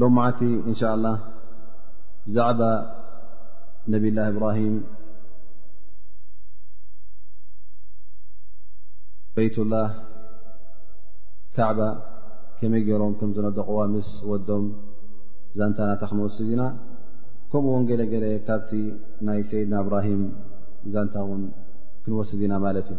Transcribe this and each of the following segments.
ሎም መዓልቲ እን ሻ ላ ብዛዕባ ነብላ እብራሂም ቤይትላ ካዕባ ከመይ ገይሮም ከም ዝነደቕዋ ምስ ወዶም ዛንታናታ ክንወስድ ኢና ከምኡ ውን ገለገለ ካብቲ ናይ ሰይድና እብራሂም ዛንታ ውን ክንወስድ ኢና ማለት እዩ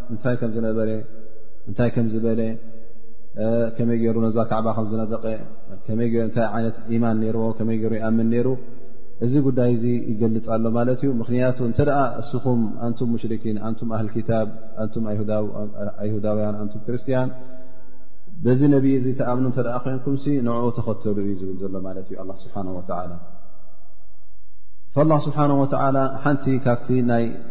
እንታይ ከም ዝነበረ እንታይ ከም ዝበለ ከመይ ገይሩ ነዛ ካዕባ ከም ዝነጠቀ ታይ ዓይነት ኢማን ነርዎ ከመይ ገይሩ ይኣምን ነይሩ እዚ ጉዳይ እዚ ይገልፅ ኣሎ ማለት እዩ ምክንያቱ እንተ እስኹም ኣንቱም ሙሽርኪን ኣንቱም ኣህል ክታብ ኣንቱም ኣይሁዳውያን ኣንቱም ክርስትያን በዚ ነቢ እዚ ተኣምኑ እተ ኮይንኩም ንዕኡ ተኸተሉ እዩ ዝብል ዘሎ ማለት እዩ ኣ ስብሓ ወላ ላ ስብሓን ወላ ሓንቲ ካብቲ ናይ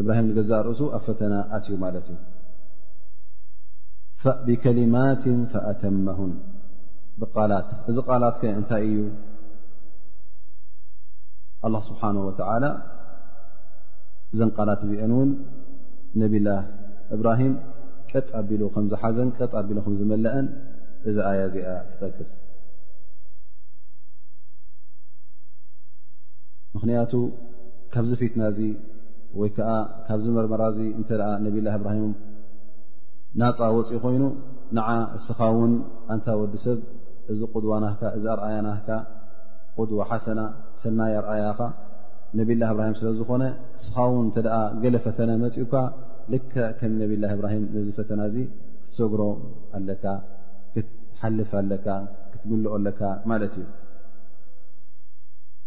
እብራሂም ንገዛእ ርእሱ ኣብ ፈተና ኣትዩ ማለት እዩ ብከሊማት ፈኣተመሁን ብቃላት እዚ ቃላት ከ እንታይ እዩ ኣላ ስብሓን ወተላ እዘን ቃላት እዚአን እውን ነብላ እብራሂም ቀጥ ኣቢሉ ከም ዝሓዘን ቀጥ ኣቢሉ ከም ዝመለአን እዚ ኣያ እዚኣ ትጠቅስ ምኽንያቱ ካብዚ ፊትና እዚ ወይ ከዓ ካብዚ መርመራ እዚ እንተ ነብላ እብራሂም ናፃ ወፅ ኮይኑ ንዓ እስኻ እውን ኣንታ ወዲ ሰብ እዚ ቁድዋ ናካ እዚ ኣርኣያ ናካ ቁድዋ ሓሰና ሰናይ ኣርኣያኻ ነብላ እብራሂም ስለ ዝኾነ እስኻ ውን እተ ገለ ፈተነ መፅኡካ ልክ ከም ነብላ እብራሂም ነዚ ፈተና እዚ ክትሰግሮ ኣለካ ክትሓልፍ ኣለካ ክትምልኦ ኣለካ ማለት እዩ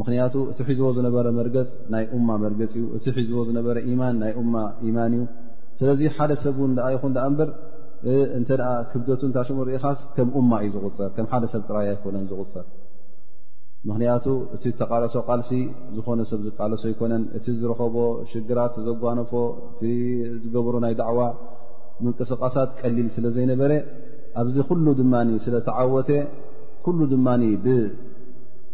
ምኽንያቱ እቲ ሒዝዎ ዝነበረ መርገፅ ናይ እማ መርገፅ እዩ እቲ ሒዝዎ ዝነበረ ኢማን ናይ እማ ኢማን እዩ ስለዚ ሓደ ሰብ ውን ኣ ይኹን ኣ እምበር እንተ ክብደቱ እታ ሽሙ ርኢኻስ ከም እማ እዩ ዝቁፅር ከም ሓደ ሰብ ጥራይ ኣይኮነን ዝቁፅር ምኽንያቱ እቲ ተቃለሶ ቃልሲ ዝኾነ ሰብ ዝቃለሶ ኣይኮነን እቲ ዝረኸቦ ሽግራት ዘጓነፎ እቲ ዝገበሮ ናይ ዳዕዋ ምንቅስቃሳት ቀሊል ስለ ዘይነበረ ኣብዚ ኩሉ ድማ ስለተዓወተ ኩሉ ድማ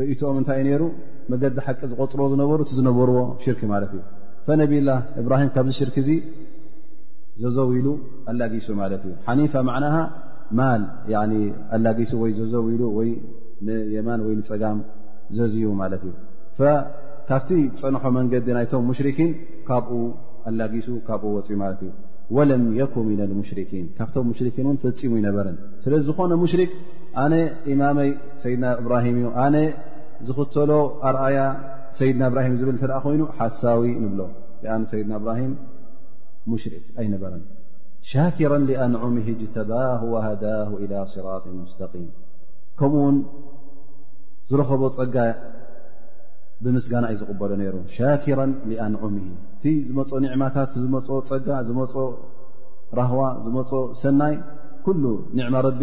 ርእትኦም እንታይ እዩ ነይሩ መገዲ ሓቂ ዝቆፅርዎ ዝነበሩ እቲ ዝነበርዎ ሽርኪ ማለት እዩ ፈነብላ እብራሂም ካብዚ ሽርክ እዚ ዘዘው ኢሉ ኣላጊሱ ማለት እዩ ሓኒፋ ማዕናሃ ማል ኣላጊሱ ወይ ዘዘው ኢሉ ወይ ንየማን ወይ ንፀጋም ዘዝዩ ማለት እዩ ካብቲ ፀንሖ መንገዲ ናይቶም ሙሽርኪን ካብኡ ኣላጊሱ ካብኡ ወፅዩ ማለት እዩ ወለም የኩ ምና ልሙሽርኪን ካብቶም ሙሽርኪን እውን ፈፂሙ ይነበረን ስለዝኾነ ሙሽሪክ ኣነ ኢማመይ ሰይድና እብራሂም እዩ ኣነ ዝኽተሎ ኣርኣያ ሰይድና እብራሂም ዝብል እተ ኮይኑ ሓሳዊ ንብሎ ኣ ሰይድና እብራሂም ሙሽርክ ኣይነበረን ሻኪራ ኣንዑም ጅተባ ወሃዳ ኢላ ስራጥ ሙስተም ከምኡ ውን ዝረኸቦ ፀጋ ብምስጋና እዩ ዝቕበሎ ነይሩ ሻኪራ ኣንዑም እቲ ዝመፆ ኒዕማታት ዝመፆ ፀጋ ዝመፆ ራህዋ ዝመፆ ሰናይ ኩሉ ኒዕማ ረቢ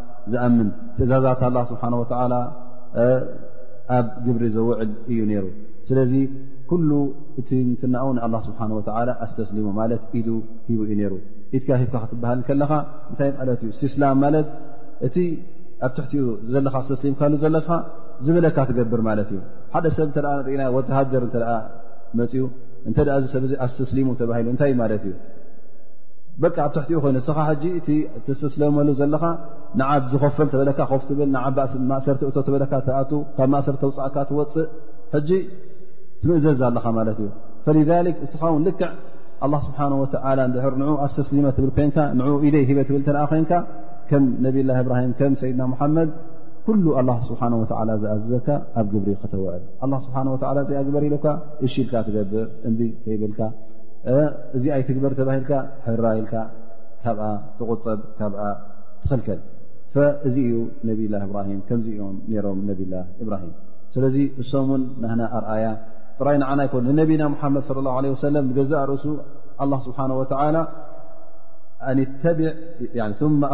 ዝኣምን ትእዛዛት ኣላ ስብሓን ወተዓላ ኣብ ግብሪ ዘውዕል እዩ ነይሩ ስለዚ ኩሉ እቲ ንትናኡ ንኣላ ስብሓን ወተዓላ ኣስተስሊሙ ማለት ኢዱ ሂቡ እዩ ነይሩ ኢትካ ሂብካ ክትበሃል ከለኻ እንታይ ማለት እዩ እስትስላም ማለት እቲ ኣብ ትሕቲኡ ዘለካ ዝተስሊምካሉ ዘለካ ዝበለካ ትገብር ማለት እዩ ሓደ ሰብ እተ ንርኢና ወተሃደር እተ መፅኡ እንተ እዚ ሰብ እዚ ኣስተስሊሙ ተባሂሉ እንታይ ማለት እዩ በቃ ኣብ ትሕቲኡ ኮይኑ ንስኻ ሕጂ እቲ እተስተስለመሉ ዘለኻ ንዓ ዝኸፈል ተበለካ ኮፍ ትብል ንዓ ማእሰርቲ እቶ ተበለካ ትኣት ካብ ማእሰር ተውፃእካ ትወፅእ ሕጂ ትምእዘዝ ኣለኻ ማለት እዩ ፈሊክ እስኻ ውን ልክዕ ኣላ ስብሓን ወተላ ድር ንዑ ኣስተስሊመ ትብል ኮንካ ንዑ ኢደይ ሂበ ትብል እተኣ ኮንካ ከም ነብላ እብራሂም ከም ሰይድና ሙሓመድ ኩሉ ኣላ ስብሓን ወተላ ዝኣዘዘካ ኣብ ግብሪ ከተውዕል ኣላ ስብሓን ወተላ እዚኣ ግበር ኢሉካ እሺ ኢልካ ትገብር እምቢ ከይብልካ እዚ ኣይትግበር ተባሂልካ ሕራ ኢልካ ካብ ትቁጠብ ካብ ትኽልከል እዚ እዩ ነብላ እብራሂም ከምዚ እዮም ነሮም ነብላ እብራሂም ስለዚ እሶም ውን ናና ኣርኣያ ጥራይ ንዓና ይኮ ንነቢና ሓመድ ለ ላه ለ ሰለም ንገዛእ ርእሱ ኣ ስብሓ ወላ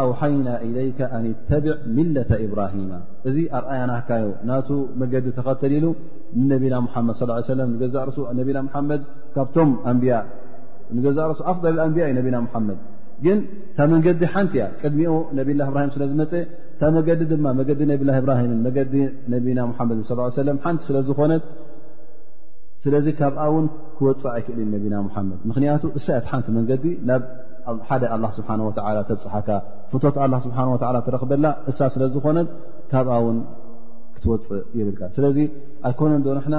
ኣውሓይና ኢለይከ ኣንተብዕ ሚለተ እብራሂማ እዚ ኣርኣያ ናካዮ ናቱ መገዲ ተኸተል ኢሉ ንነቢና ሓመድ ለ ንገዛእ ርእሱ ነቢና ሓመድ ካብቶም ኣንብያ ንገዛ ርሱ ኣፍضል ኣንብያ እዩ ነቢና ሙሓመድ ግን እታ መንገዲ ሓንቲ እያ ቅድሚኡ ነብላ እብራሂም ስለ ዝመፀ እታ መገዲ ድማ መገዲ ነብላ እብራሂምን መገዲ ነቢና ሓመድን ስ ሰለም ሓንቲ ስለ ዝኾነት ስለዚ ካብኣ ውን ክወፅእ ኣይክእልን ነቢና ሙሓመድ ምክንያቱ እሳያት ሓንቲ መንገዲ ናብ ሓደ ኣላ ስብሓን ወላ ተብፅሓካ ፍቶት ኣላ ስብሓን ወላ ትረክበላ እሳ ስለ ዝኾነት ካብኣ ውን ክትወፅእ ይብልካ ስለዚ ኣይኮነን ዶ ንሕና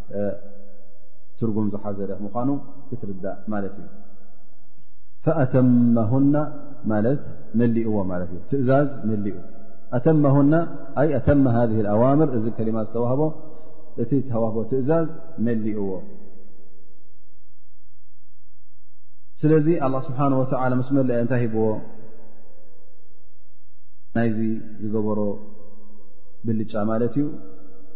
ትርጉም ዝሓዘለ ምኳኑ ክትርዳእ ማለት እዩ ፈኣተመሁና ማለት መሊእዎ ማለት እዩ ትእዛዝ መሊኡ ኣተመሁና ኣይ ኣተመ ሃ ኣዋምር እዚ ከሊማ ዝተዋህቦ እቲ ተዋህቦ ትእዛዝ መሊእዎ ስለዚ ኣላ ስብሓን ወተላ ምስ መለአ እንታይ ሂብዎ ናይዚ ዝገበሮ ብልጫ ማለት እዩ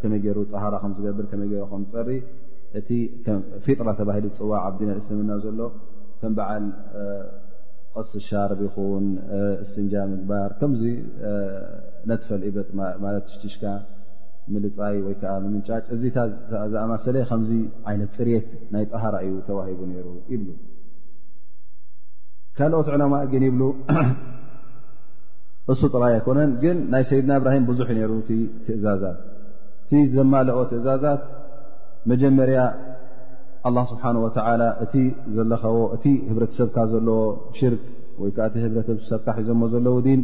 ከመይ ገይሩ ጠሃራ ከም ዝገብር ከመይ ገይሩ ከም ዝፀሪ እቲ ፊጥራ ተባሂሉ ፅዋ ኣብ ዲና እስልምና ዘሎ ከም በዓል ቐስ ሻርብ ይኹን እስትንጃ ምግባር ከምዚ ነትፈል ኢበጥ ማለት ሽትሽካ ምልፃይ ወይ ከዓ ምምንጫጭ እዚ ዝኣማሰለ ከምዚ ዓይነት ፅርት ናይ ጠሃራ እዩ ተዋሂቡ ነይሩ ይብሉ ካልኦት ዕለማ ግን ይብሉ እሱ ጥራይ ኣይኮነን ግን ናይ ሰይድና እብራሂም ብዙሕ ዩ ነይሩ ትእዛዛት እቲ ዘማልኦ ትእዛዛት መጀመርያ ኣላ ስብሓን ወተላ እቲ ዘለኸዎ እቲ ህብረተሰብካ ዘለዎ ሽርክ ወይ ከዓ እቲ ህብረተሰብካ ሒዞሞ ዘለዉ ዲን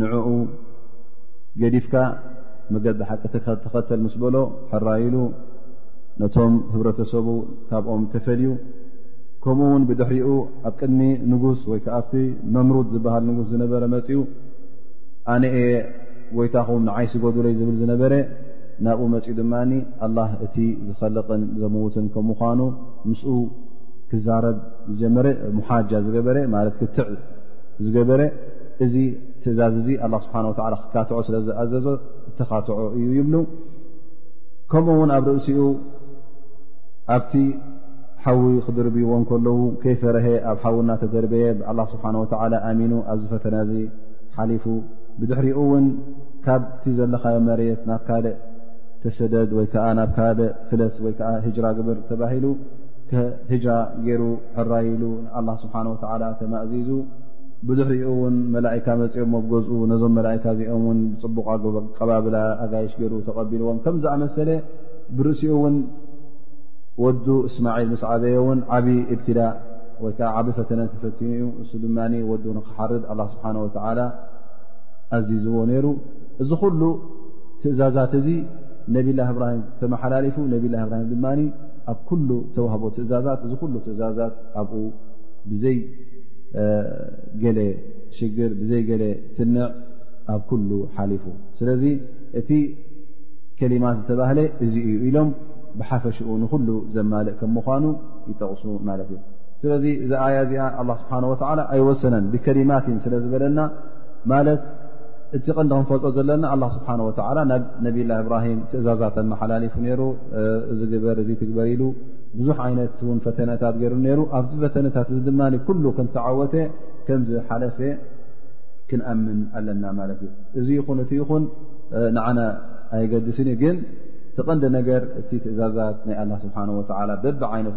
ንዕኡ ገዲፍካ መገዲ ሓቂ ተኸተል ምስ በሎ ሕራይሉ ነቶም ህብረተሰቡ ካብኦም ተፈልዩ ከምኡ እውን ብድሕሪኡ ኣብ ቅድሚ ንጉስ ወይ ከዓ ኣብቲ መምሩድ ዝበሃል ንጉስ ዝነበረ መፅኡ ኣነ እየ ጎይታኹም ንዓይ ስገዱለይ ዝብል ዝነበረ ናብኡ መፅኡ ድማ ኣላ እቲ ዝኸልቕን ዘምውትን ከም ምዃኑ ምስኡ ክዛረብ ዝጀመረ ሙሓጃ ዝገበረ ማለት ክትዕ ዝገበረ እዚ ትእዛዝ እዚ ኣላ ስብሓን ወላ ክካትዖ ስለ ዝኣዘዞ እተኻትዖ እዩ ይብሉ ከምኡ እውን ኣብ ርእሲኡ ኣብቲ ሓዊ ክድርብዎ ከለዉ ከይፈረሀ ኣብ ሓዊ እናተደርበየ ብኣላ ስብሓን ወላ ኣሚኑ ኣብዚ ፈተና እዚ ሓሊፉ ብድሕሪኡ እውን ካብቲ ዘለኻዮ መሬት ናብ ካልእ ተሰደድ ወይ ከዓ ናብ ካልእ ፍለስ ወይ ከዓ ህጅራ ግብር ተባሂሉ ህጅራ ገይሩ ሕራይሉ ንኣላ ስብሓን ወተዓላ ተማእዚዙ ብድሕሪኡ እውን መላእካ መፂኦም ሞብ ገዝኡ ነዞም መላእካ እዚኦም እውን ብፅቡቕ ኣቀባብላ ኣጋይሽ ገይሩ ተቐቢልዎም ከም ዝኣመሰለ ብርእሲኡ እውን ወዱ እስማዒል ምስ ዓበዮ እውን ዓብዪ እብትላ ወይ ከዓ ዓብ ፈተነ ተፈትኑ እዩ እሱ ድማ ወዱ ክሓርድ ኣላ ስብሓን ወተዓላ ኣዚዝዎ ነይሩ እዚ ኩሉ ትእዛዛት እዚ ነብላ እብራሂም ተመሓላሊፉ ነብላ እብራሂም ድማ ኣብ ኩሉ ተዋህቦ ትእዛዛት እዚ ኩሉ ትእዛዛት ኣብኡ ብዘይ ገለ ሽግር ብዘይ ገለ ትንዕ ኣብ ኩሉ ሓሊፉ ስለዚ እቲ ከሊማ ዝተባህለ እዚ እዩ ኢሎም ብሓፈሽኡ ንኩሉ ዘማልእ ከም ምኳኑ ይጠቕሱ ማለት እዩ ስለዚ እዚ ኣያ እዚኣ ኣላ ስብሓን ወላ ኣይወሰነን ብከሊማት ስለ ዝበለና ማለት እቲ ቀንዲ ክንፈልጦ ዘለና ኣላ ስብሓን ወላ ናብ ነብላ እብራሂም ትእዛዛት ኣመሓላሊፉ ነይሩ እዚ ግበር እዚ ትግበር ኢሉ ብዙሕ ዓይነት እውን ፈተነታት ገይሩ ነይሩ ኣብዚ ፈተነታት እዚ ድማ ኩሉ ከምተዓወተ ከም ዝሓለፈ ክንኣምን ኣለና ማለት እዩ እዚ ይኹን እቲ ይኹን ንዓና ኣይገድስን እዩ ግን እቲ ቀንዲ ነገር እቲ ትእዛዛት ናይ ኣላ ስብሓን ወላ በቢ ዓይነቱ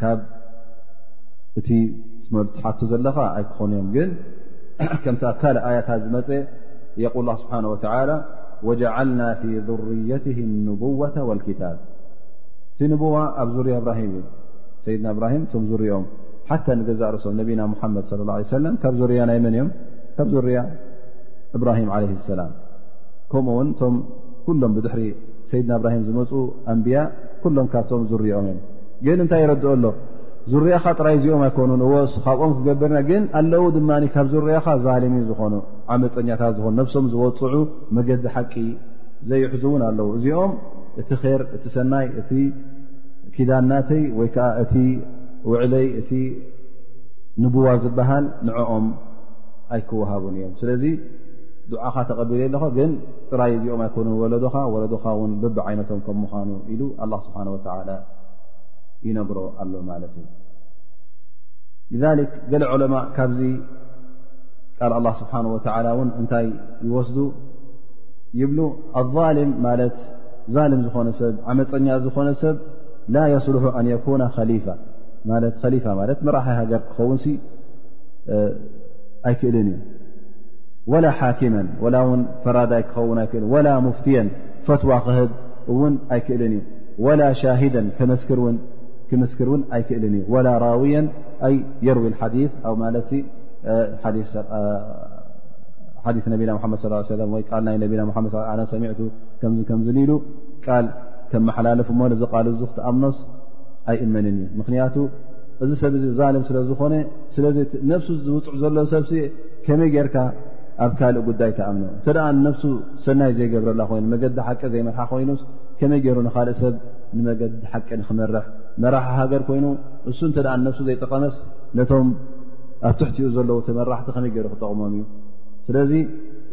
ካብ እቲ ትሓቶ ዘለኻ ኣይክኾኑ እዮም ግን ከምቲ ኣብ ካልእ ኣያታት ዝመፀ የቁል ላ ስብሓን ወተላ ወጀዓልና ፊ ذርየት ንቡወተ ወልክታብ እቲ ንቡዋ ኣብ ዙርያ እብራሂም እዩ ሰይድና እብራሂም እቶም ዙርኦም ሓታ ንገዛእ ርእሶም ነቢና ሙሓመድ ለ ላ ሰለም ካብ ዙርያ ናይ መን እዮም ካብ ዙርያ እብራሂም ዓለ ሰላም ከምኡ ውን እቶም ኩሎም ብድሕሪ ሰይድና እብራሂም ዝመፁ ኣንብያ ኩሎም ካብቶም ዙርኦም እዮም ግን እንታይ ይረድኦ ኣሎ ዙርያኻ ጥራይ እዚኦም ኣይኮኑን እዎ ካብኦም ክገብርና ግን ኣለዉ ድማ ካብ ዙርያኻ ዛሊሚን ዝኾኑ ዓመፀኛታት ዝኾኑ ነብሶም ዝወፅዑ መገዲ ሓቂ ዘይሕዙ እውን ኣለዉ እዚኦም እቲ ር እቲ ሰናይ እቲ ኪዳናተይ ወይ ከዓ እቲ ውዕለይ እቲ ንቡዋ ዝበሃል ንዕኦም ኣይክወሃቡን እዮም ስለዚ ድዓኻ ተቐቢለ ኣለኹ ግን ጥራይ እዚኦም ኣይኮኑን ወለዶኻ ወለዶኻ ውን ብቢ ዓይነቶም ከም ምዃኑ ኢሉ ስብሓ ወተላ ይነግሮ ኣሎ ማለት እዩ ገለ ዑለማ ካብዚ ቃል ኣላ ስብሓን ወተላ እውን እንታይ ይወስዱ ይብሉ ኣልም ማለት ዛልም ዝኾነ ሰብ ዓመፀኛ ዝኾነ ሰብ ላ የስልሑ ኣን የኩነ ከሊፋ ማለት ከሊፋ ማለት መራሒ ሃገር ክኸውንሲ ኣይክእልን እዩ ወላ ሓኪመን ወላ እውን ፈራዳይ ክኸውን ኣይክእልን ወላ ሙፍትየን ፈትዋ ክህብ እውን ኣይክእልን እዩ ወላ ሻሂደን ከመስክር ውን ክምስክር ውን ኣይክእልን እዩ ወላ ራውየን ኣይ የርዊ ሓዲ ኣብ ማለት ሓዲ ነቢና ሓመድ ስ ሰለ ወይ ቃል ናይ ነቢና ሓመድ ኣነ ሰሚዕቱ ከምዚ ከምዚ ኢሉ ቃል ከም መሓላለፍ እሞ እዚ ቃል እዚ ክትኣምኖስ ኣይእመንን እዩ ምክንያቱ እዚ ሰብ እዚ ዛልም ስለ ዝኾነ ስለዚ ነብሱ ዝውፅዕ ዘሎ ሰብ ከመይ ጌርካ ኣብ ካልእ ጉዳይ ተኣምኖ እተ ሰናይ ዘይገብረላ ኮይኑ መገዲ ሓቂ ዘይመርሓ ኮይኑስ ከመይ ገይሩ ንካልእ ሰብ ንመገዲ ሓቂ ንክመርሕ መራሒ ሃገር ኮይኑ እሱ እንተ ነፍሱ ዘይጠቐመስ ነቶም ኣብ ትሕቲኡ ዘለዉ ተመራሕቲ ከመይ ገይሩ ክጠቕሞም እዩ ስለዚ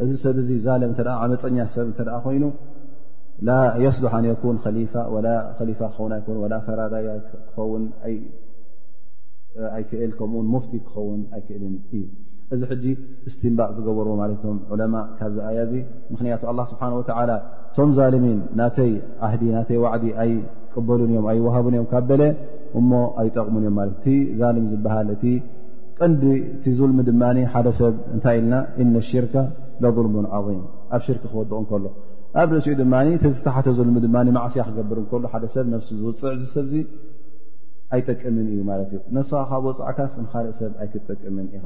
እዚ ሰብ እዚ ዛለም እተ ዓመፀኛ ሰብ እተ ኮይኑ ላ የስሉሕ ኣን የኩን ከሊፋ ወላ ከሊፋ ክኸውን ኣይኮን ወላ ፈራዳያ ክኸውን ኣይክእል ከምኡውን ሙፍቲ ክኸውን ኣይክእልን እዩ እዚ ሕጂ እስትንባቅ ዝገበርዎ ማለት ም ዑለማ ካብዚ ኣያ እዚ ምክንያቱ ኣላ ስብሓን ወተላ እቶም ዛልሚን ናተይ ዓህዲ ናተይ ዋዕዲ ኣይቅበሉን እዮም ኣይወሃቡን እዮም ካብ በለ እሞ ኣይጠቕሙን እዮም ማለት እቲ ዛልም ዝበሃል እቲ ቀንዲ እቲ ዙልሚ ድማ ሓደ ሰብ እንታይ ኢልና እነ ሽርከ ለظልሙን ዓظም ኣብ ሽርክ ክወድቕ እንከሎ ኣብ ርእሲኡ ድማ ዝተሓተ ዙልሚ ድማ ማዕስያ ክገብር እከሎ ሓደ ሰብ ነፍሲ ዝውፅዕ እዚ ሰብዚ ኣይጠቅምን እዩ ማለት እዩ ነብስኻ ካብ ወፃዕካስ ንካልእ ሰብ ኣይክትጠቅምን ኢኻ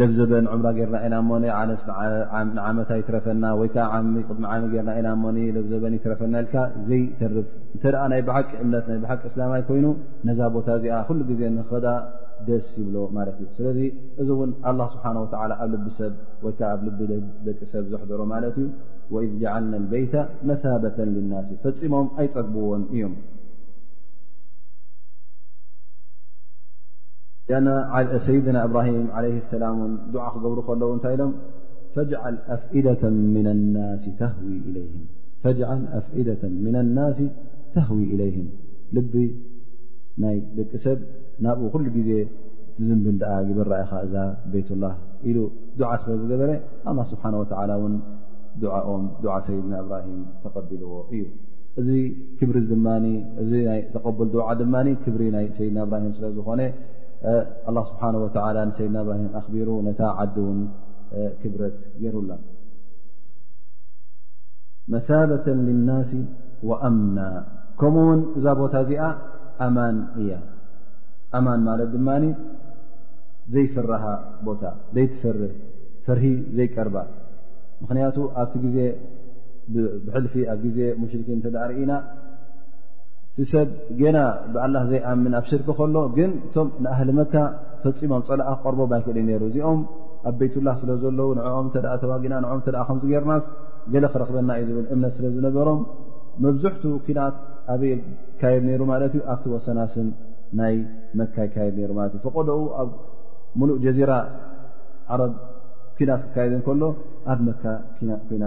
ለብዘበን ዕምራ ገርና ኢና ሞ ዓነስ ንዓመታ ይትረፈና ወይከዓ ዓሚ ቅድሚ ዓሚ ገርና ኢና ሞ ለብዘበን ይትረፈና ኢልካ ዘይተርፍ እንተ ናይ ብሓቂ እምነት ናይ ብሓቂ እስላማይ ኮይኑ ነዛ ቦታ እዚኣ ኩሉ ግዜ ንክከዳ ደስ ይብሎ ማለት እዩ ስለዚ እዚ እውን ኣላ ስብሓን ወላ ኣብ ልቢ ሰብ ወይከዓ ኣብ ልቢ ደቂ ሰብ ዘሕደሮ ማለት እዩ ወኢዝ ጀዓልና ልበይታ መታበተን ልናስ ፈፂሞም ኣይፀግብዎን እዮም ሰይድና እብራሂም ለ ሰላም ን ዱዓ ክገብሩ ከለዉ እንታይ ኢሎም ፈጅዓል ኣፍኢደ ምና ናሲ ተህዊ ኢለይህም ልቢ ናይ ደቂ ሰብ ናብኡ ኩሉ ግዜ ትዝንብል ድኣ ግበራ ኢኻ እዛ ቤትላ ኢሉ ዱዓ ስለ ዝገበረ ኣላ ስብሓን ወላ እውን ድኦም ዱዓ ሰይድና እብራሂም ተቐቢልዎ እዩ ክብሪ ድማ እዚ ናይ ተቀቡል ድዓ ድማ ክብሪ ናይ ሰይድና እብራሂም ስለ ዝኾነ ኣላ ስብሓን ወተላ ንሰይድና እብራሂም ኣኽቢሩ ነታ ዓዲ እውን ክብረት ገይሩላ መሳበተ ልናስ ወኣምና ከምኡ ውን እዛ ቦታ እዚኣ ኣማን እያ ኣማን ማለት ድማ ዘይፍራሃ ቦታ ዘይትፈርህ ፈርሂ ዘይቀርባ ምክንያቱ ኣብቲ ግዜ ብሕልፊ ኣብ ግዜ ሙሽርኪ እተ ርእና እቲ ሰብ ገና ብኣላ ዘይኣምን ኣብ ሽርክ ከሎ ግን እቶም ንኣህሊ መካ ፈፂሞም ፀላኣ ክቀርቦ ኣይክእል ነይሩ እዚኦም ኣብ ቤትላ ስለ ዘለዉ ንኦም እተ ተዋጊና ም እተ ከምዚ ገርናስ ገለ ክረክበና እዩ ዝብል እምነት ስለ ዝነበሮም መብዝሕቱ ኪናት ኣበይ ይካየድ ነይሩ ማለት እዩ ኣብቲ ወሰናስን ናይ መካ ይካየድ ነይሩ ማለት እዩ ፈቀደኡ ኣብ ሙሉእ ጀዚራ ዓረብ ኪናት ክካየድ ከሎ ኣብ መካ ኪናት ኮይና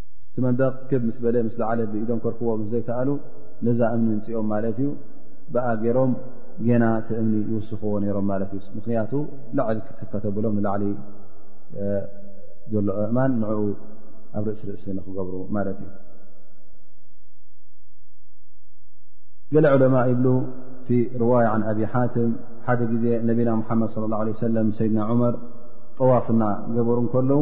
እቲ መንደቕ ክብ ምስ በለ ምስ ለዓለ ብኢዶም ከርክቦ ምስ ዘይከኣሉ ነዛ እምኒ ምፅኦም ማለት እዩ ብኣ ገይሮም ጌና እቲ እምኒ ይውስኽዎ ነይሮም ማለት እዩ ምኽንያቱ ላዕል ክትከተብሎም ንላዕሊ ዘሎ ኣእማን ንዕኡ ኣብ ርእሲ ርእሲ ንክገብሩ ማለት እዩ ገለ ዑለማ ይብሉ ፊ ርዋያ ን ኣብ ሓትም ሓደ ግዜ ነቢና ሙሓመድ ለ ላ ለ ሰለም ሰይድና ዑመር ጠዋፍና ገበሩ እንከለዉ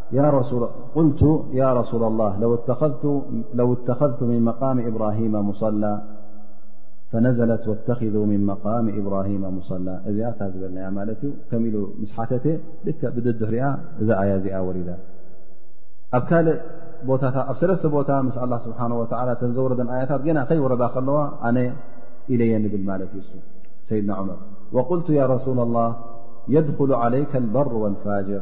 قلت يا رسول الله لو اتخذت من مقام إبراهيم مصلى فنزلت واتخذوا من مقام إبراهيم مصلى لن ك ل مس بددح يا ورد سلس ب الله سبحانه وتلى نور يت ن ي ورد ل ن إلي نبل سيدنا عمر وقلت يا رسول الله يدخل عليك البر والفاجر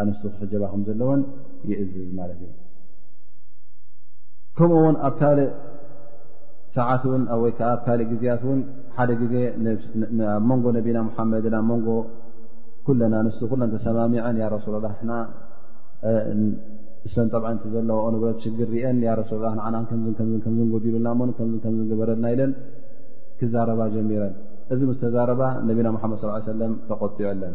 ኣንስቱ ክሕጀባ ከም ዘለዎን ይእዝዝ ማለት እዩ ከምኡ ውን ኣብ ካልእ ሰዓት ን ወይ ከዓ ኣብ ካልእ ግዜያት ውን ሓደ ግዜ ኣብ መንጎ ነቢና ሙሓመድን ኣብ መንጎ ኩለን ኣንስቱ ኩለን ተሰማሚዐን ያ ረሱላ ላ ንና እሰን ጠብዐ ቲ ዘለዋ ንብረት ሽግር ርአን ያ ረሱላ ላ ንዓናን ከምዝ ከምዝ ከምዝ ጎዲሉና ሞን ከምዝ ከምዝ ግበረልና ኢለን ክዛረባ ጀሚረን እዚ ምስተዛረባ ነቢና ሙሓመድ ስ ሰለም ተቆጢዑ ኣለን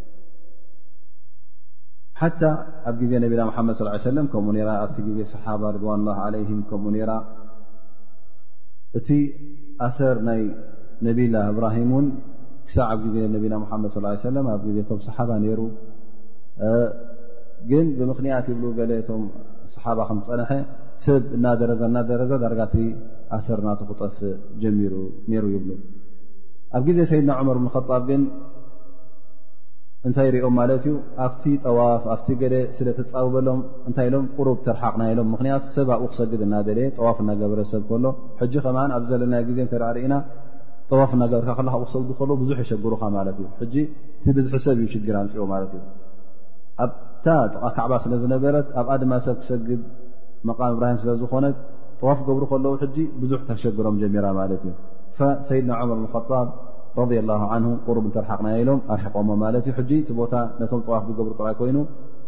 ሓታ ኣብ ግዜ ነቢና ሓመድ ስ ሰለ ከምኡ ራ ኣብቲ ግዜ ሰሓባ ርድዋን ላ ለይም ከምኡ ነራ እቲ ኣሰር ናይ ነብላ እብራሂም እውን ክሳዕ ኣብ ግዜ ነቢና ሓመድ ስ ሰለ ኣብ ግዜ ቶም ሰሓባ ነይሩ ግን ብምኽንያት ይብሉ ገለ ቶም ሰሓባ ከም ዝፀንሐ ሰብ እናደረዘ እናደረዘ ዳርጋቲ ኣሰር ናተ ክጠፍእ ጀሚሩ ነይሩ ይብሉ ኣብ ግዜ ሰይድና ዑመር ብንከጣብ ግን እንታይ ይሪኦም ማለት እዩ ኣብቲ ጠዋፍ ኣብቲ ገለ ስለ ተፃብበሎም እንታይ ኢሎም ቁሩብ ተርሓቕና ኢሎም ምክንያቱ ሰብ ኣብኡ ክሰግድ እናደለየ ጠዋፍ እናገበረ ሰብ ከሎ ሕጂ ከማ ኣብ ዘለናይ ግዜ እተ ርእና ጠዋፍ እናገበርካ ከለካ ብ ክሰጉዱ ከሎ ብዙሕ የሸግሩካ ማለት እዩ ሕጂ እቲ ብዝሒ ሰብ እዩ ሽግር ኣምፅኦ ማለት እዩ ኣብታ ጥቓ ካዕባ ስለ ዝነበረት ኣብኣ ድማ ሰብ ክሰግድ መቃም እብራሂም ስለ ዝኾነት ጠዋፍ ገብሩ ከለዉ ሕጂ ብዙሕ ተሸግሮም ጀሚራ ማለት እዩ ሰይድና ዑመር ብከጣብ ረض ላه ን ቁሩብ እንተርሓቕናዮ ኢሎም ኣርሕቆሞ ማለት እዩ ሕጂ እቲ ቦታ ነቶም ጠዋፍ ዝገብሩ ጥራይ ኮይኑ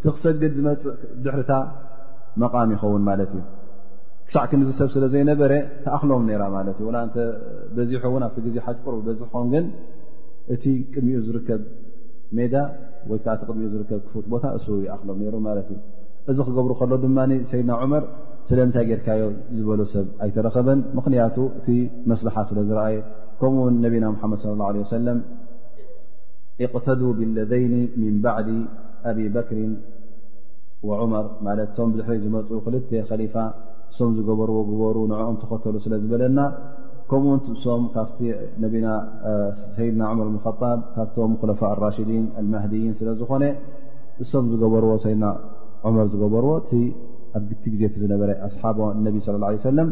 ትክሰግድ ዝመፅእ ድሕርታ መቓም ይኸውን ማለት እዩ ክሳዕ ክንዚ ሰብ ስለ ዘይነበረ ተኣኽሎም ነራ ማለት እዩ ላ እተበዚሖ እውን ኣብቲ ግዜ ሓጅ ቁሩብ በዝ ክኸውን ግን እቲ ቅድሚኡ ዝርከብ ሜዳ ወይ ከዓ እቲ ቅድሚኡ ዝርከብ ክፉት ቦታ እሱ ይኣኽሎም ነይሩ ማለት እዩ እዚ ክገብሩ ከሎ ድማ ሰይድና ዑመር ስለምንታይ ጌርካዮ ዝበሎ ሰብ ኣይተረኸበን ምኽንያቱ እቲ መስልሓ ስለ ዝረኣየ ከምኡ ውን ነቢና ሙሓመድ صለ ላه ለ ወሰለም እቕተዱ ብለደይኒ ምን ባዕዲ ኣብ በክሪን ወዑመር ማለት እቶም ብድሕሪ ዝመፁ ክልተ ከሊፋ እሶም ዝገበርዎ ግበሩ ንዕኦም ተኸተሉ ስለ ዝበለና ከምኡ ውን እሶም ካብቲ ነቢና ሰይድና ዑመር ብከጣብ ካብቶም ክለፋ ራሽዲን ኣልማህድይን ስለ ዝኾነ እሶም ዝገበርዎ ሰይድና ዑመር ዝገበርዎ እቲ ኣብ ግቲ ግዜ እቲ ዝነበረ ኣስሓቦ ነቢ ስለ ላ ሰለም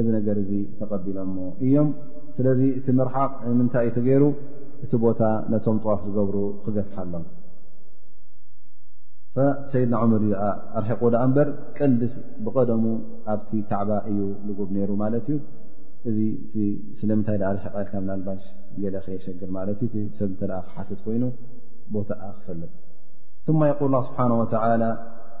እዚ ነገር እዚ ተቐቢሎሞ እዮም ስለዚ እቲ ምርሓቕ ንምንታይ እዩ ተገይሩ እቲ ቦታ ነቶም ጠዋፍ ዝገብሩ ክገፍሓሎም ሰይድና ዑምር እዩ ኣርሒቑ ዳኣ እምበር ቀንዲ ብቐደሙ ኣብቲ ካዕባ እዩ ልጉብ ነይሩ ማለት እዩ እዚ ስለምንታይ ዳኣ ርሒቐ ኢልካ ናልባሽ ገለ ከየሸግር ማለት እዩ ሰብ እተ ክሓትት ኮይኑ ቦታኣ ክፈልጥ ማ የቁል ስብሓን ወተላ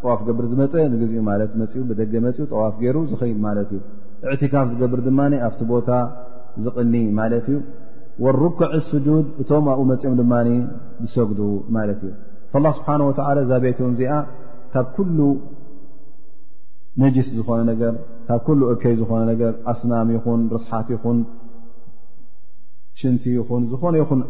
ጠዋፍ ገብር ዝመፀ ንግዜኡ ማለት መፅኡ ብደገ መፅኡ ጠዋፍ ገይሩ ዝኸይድ ማለት እዩ እዕትካፍ ዝገብር ድማ ኣብቲ ቦታ ዝቕኒ ማለት እዩ ወሩክዕ ስጁድ እቶም ኣብኡ መፅኦም ድማ ዝሰግዱ ማለት እዩ ላ ስብሓን ወተላ እዛ ቤቶም እዚኣ ካብ ኩሉ ነጅስ ዝኾነ ነገር ካብ ኩሉ እከይ ዝኾነ ነገር ኣስናም ይኹን ርስሓት ይኹን ሽንቲ ይኹን ዝኾነ ይኹን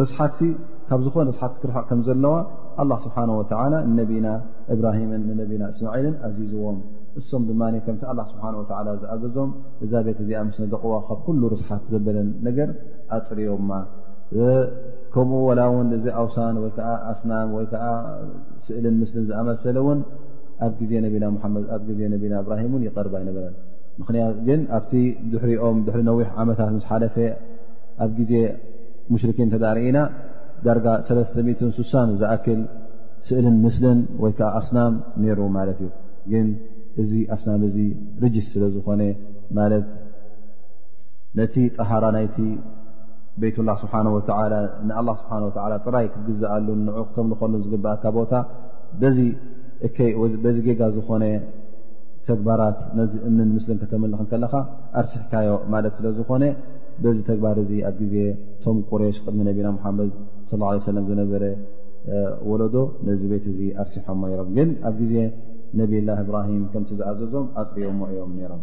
ርስሓትሲ ካብ ዝኾነ ርስሓት ክትርሕቕ ከም ዘለዋ ኣላ ስብሓን ወተላ ንነቢና እብራሂምን ንነቢና እስማዒልን ኣዚዝዎም እሶም ድማ ከምቲ ኣላ ስብሓን ወተላ ዝኣዘዞም እዛ ቤት እዚኣ ምስ ነደቕዋ ካብ ኩሉ ርስሓት ዘበለን ነገር ኣፅርዮማ ከምኡ ወላ እውን እዚ ኣውሳን ወይ ከዓ ኣስናም ወይ ከዓ ስእልን ምስልን ዝኣመሰለ እውን ኣብ ግዜ ነቢና ሓመድ ኣብ ግዜ ነቢና እብራሂም እውን ይቀርብ ኣይነበረን ምክንያት ግን ኣብቲ ድሕሪኦም ድሕሪ ነዊሕ ዓመታት ምስ ሓለፈ ኣብ ግዜ ሙሽርኪን ተዳርኢና ዳርጋ 360 ዝኣክል ስእልን ምስልን ወይ ከዓ ኣስናም ነይሩ ማለት እዩ ግን እዚ ኣስናም እዚ ርጅስ ስለ ዝኾነ ማለት ነቲ ጠሃራ ናይቲ ቤት ላ ስብሓ ወላ ንኣላ ስብሓ ወላ ጥራይ ክትግዝኣሉን ንዑ ክተምልኸሉን ዝግብኣካ ቦታ በዚ እከይ በዚ ጌጋ ዝኾነ ተግባራት ነዚ እምንን ምስልን ከተምልኽ ከለኻ ኣርስሕካዮ ማለት ስለ ዝኾነ በዚ ተግባር እዚ ኣብ ግዜ እቶም ቁሬሽ ቅድሚ ነቢና ሙሓመድ ስ ላ ሰለም ዝነበረ ወለዶ ነዚ ቤት እዚ ኣርሲሖሞ ነይሮም ግን ኣብ ግዜ ነብላ እብራሂም ከምቲ ዝኣዘዞም ኣፅሪኦሞ እዮም ነይሮም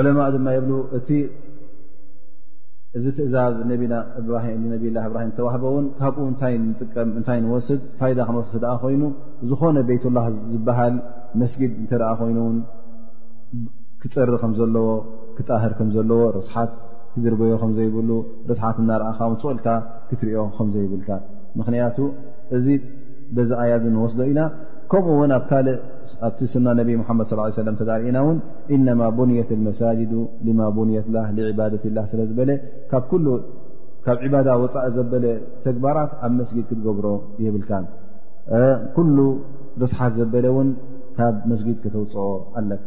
ዕለማ ድማ የብሉ እቲ እዚ ትእዛዝ ነብላ እብራሂም ተዋህበ እውን ካብኡ እታይ ንጥቀም እንታይ ንወስድ ፋይዳ ክንወስድ እተኣ ኮይኑ ዝኾነ ቤትላ ዝበሃል መስጊድ እንተኣ ኮይኑውን ክፀሪ ከም ዘለዎ ክጣህር ከም ዘለዎ ርስሓት ክድርበዮ ከም ዘይብሉ ርስሓት እናርኣኻ ውን ስቕልካ ክትሪዮ ከም ዘይብልካ ምኽንያቱ እዚ በዚ ኣያ እዚ ንወስዶ ኢና ከምኡ ውን ኣብ ካልእ ኣብቲ ስና ነብ ሙሓመድ ስ ሰለ ተዳርእና እውን ኢነማ ቡንየት መሳጅዱ ልማ ቡንየት ላ ዕባደት ላ ስለ ዝበለ ካብ ኩሉ ካብ ዕባዳ ወፃኢ ዘበለ ተግባራት ኣብ መስጊድ ክትገብሮ የብልካ ኩሉ ርስሓት ዘበለ እውን ካብ መስጊድ ከተውፅኦ ኣለካ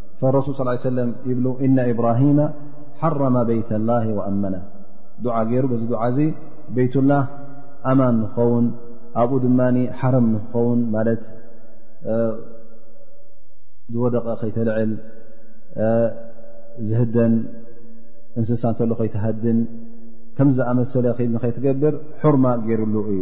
ረሱል ስ ሰለ ይብሉ እና እብራሂማ ሓረማ ቤይት ላ ኣመና ዱዓ ገይሩ በዚ ዱዓ እዚ ቤይትላ ኣማን ንክኸውን ኣብኡ ድማ ሓረም ንክኸውን ማለት ዝወደቐ ከይተልዕል ዝህደን እንስሳ እንተሎ ከይትሃድን ከምዝኣመሰለ ንከይትገብር ሑርማ ገይሩሉ እዩ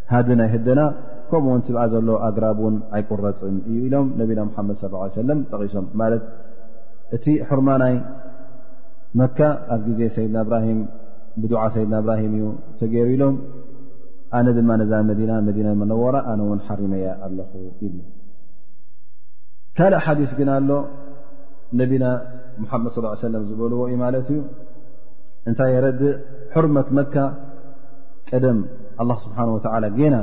ሃዲ ናይ ህደና ከምኡ ውን ትብኣ ዘሎ ኣግራብ ውን ኣይቁረፅን እዩ ኢሎም ነቢና ሙሓመድ ስ ሰለም ጠቒሶም ማለት እቲ ሕርማ ናይ መካ ኣብ ግዜ ሰይድና እብራሂም ብድዓ ሰይድና እብራሂም እዩ ተገይሩ ኢሎም ኣነ ድማ ነዛ መዲና መዲና መነወራ ኣነ እውን ሓሪመያ ኣለኹ ይብ ካልእ ሓዲስ ግን ኣሎ ነቢና ሙሓመድ ስ ሰለም ዝበልዎ እዩ ማለት እዩ እንታይ የረድእ ሕርመት መካ ቀደም ኣላ ስብሓን ወተዓላ ጌና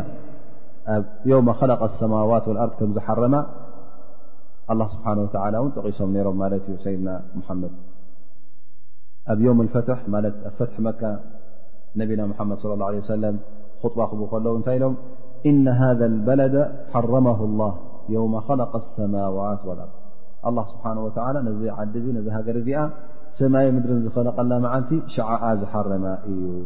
ኣብ ዮውመ ኸለቀ ሰማዋት ወልኣርድ ከም ዝሓረማ ኣላ ስብሓን ወተዓላ እውን ጠቒሶም ነይሮም ማለት እዩ ሰይድና ሙሓመድ ኣብ ዮም ልፈትሕ ማለት ኣብ ፈትሒ መካ ነቢና ሙሓመድ ስለ ላ ለ ሰለም ኹጥባ ክቡ ከለዉ እንታይ ኢሎም እነ ሃذ ልበለደ ሓረመሁ ላህ የውመ ኸለቀ ሰማዋት ወልኣርድ ኣላ ስብሓን ወተዓላ ነዚ ዓዲ እዚ ነዚ ሃገር እዚኣ ሰማይ ምድርን ዝኸለቀላ መዓልቲ ሸዓኣ ዝሓረማ እዩ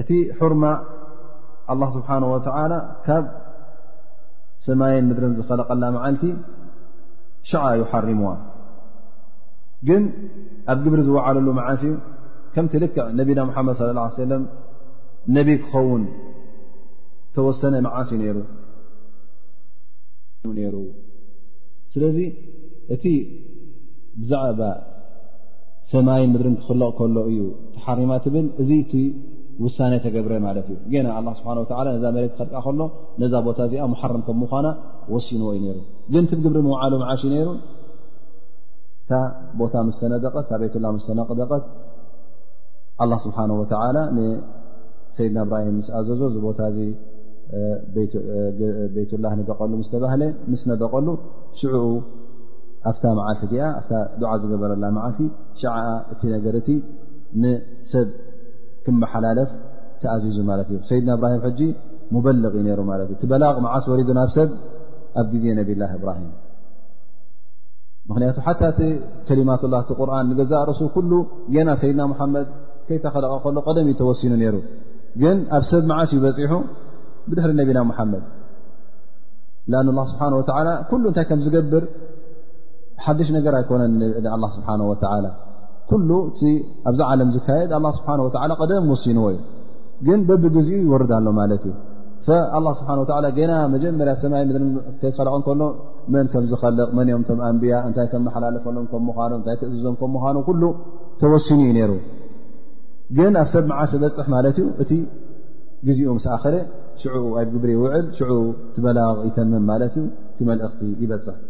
እቲ ሑርማ ኣላ ስብሓን ወተላ ካብ ሰማይን ምድርን ዝኸለቀላ መዓልቲ ሸዓ እዩ ሓሪምዋ ግን ኣብ ግብሪ ዝወዓለሉ መዓስ እዩ ከምቲ ልክዕ ነቢና ሙሓመድ ስለ ላ ሰለም ነቢ ክኸውን ተወሰነ መዓስ እዩ ነይሩ ነይሩ ስለዚ እቲ ብዛዕባ ሰማይን ምድርን ክኽለቕ ከሎ እዩ ተሓሪማ ትብል እዚ እቲ ውሳነ ተገብረ ማለት እዩ ገና ኣላ ስብሓን ወላ ነዛ መሬት ክከልቃ ከሎ ነዛ ቦታ እዚኣ መሓርም ከም ምኳና ወሲንዎ እዩ ነይሩ ግን ቲ ግብሪ ምውዓሉ መዓሽ እዩ ነይሩ እታ ቦታ ምስተነደቐት እታ ቤትላ ምስተነቅደቐት ኣላ ስብሓን ወተላ ንሰይድና እብራሂም ምስ ኣዘዞ እዚ ቦታ እዚ ቤትላ ንደቐሉ ምስ ተባህለ ምስ ነደቐሉ ሽዑኡ ኣፍታ መዓልቲ እቲኣ ኣፍታ ዱዓ ዝገበረላ መዓልቲ ሸዓ እቲ ነገር እቲ ንሰብ ክመሓላለፍ ተኣዚዙ ማለት እዩ ሰይድና እብራሂም ሕጂ ሙበልቕ እዩ ነይሩ ማለት እዩ እቲ በላቕ መዓስ ወሪዱ ናብ ሰብ ኣብ ግዜ ነብላ እብራሂም ምክንያቱ ሓታ እቲ ከሊማት ላ እቲ ቁርን ንገዛእ ርእሱ ኩሉ ገና ሰይድና ሙሓመድ ከይተኸለቐ ከሎ ቀደም እዩ ተወሲኑ ነይሩ ግን ኣብ ሰብ መዓስ እዩ በፂሑ ብድሕሪ ነቢና ሙሓመድ ን ላ ስብሓን ወተላ ኩሉ እንታይ ከም ዝገብር ሓድሽ ነገር ኣይኮነን ንኣላ ስብሓን ወተላ ኩሉ እቲ ኣብዚ ዓለም ዝካየድ ኣላ ስብሓን ወተላ ቀደም ወሲንዎ እዩ ግን በብግዜኡ ይወርድ ኣሎ ማለት እዩ ኣላ ስብሓን ወላ ገና መጀመርያ ሰማይ ምድሪ ከይከለቕ እንከሎ መን ከም ዝኸልቕ መን ዮም ቶም ኣንብያ እንታይ ከመሓላለፈሎም ከም ምዃኑ እንታይ ክእዝዞም ከም ምዃኑ ኩሉ ተወሲኑ እዩ ነይሩ ግን ኣብ ሰብ መዓስ በፅሕ ማለት እዩ እቲ ግዜኡ ምስ ኣኸለ ሽዑ ኣብ ግብሪ ይውዕል ሽዑ ትበላቕ ይተምም ማለት እዩ እቲ መልእኽቲ ይበፅሕ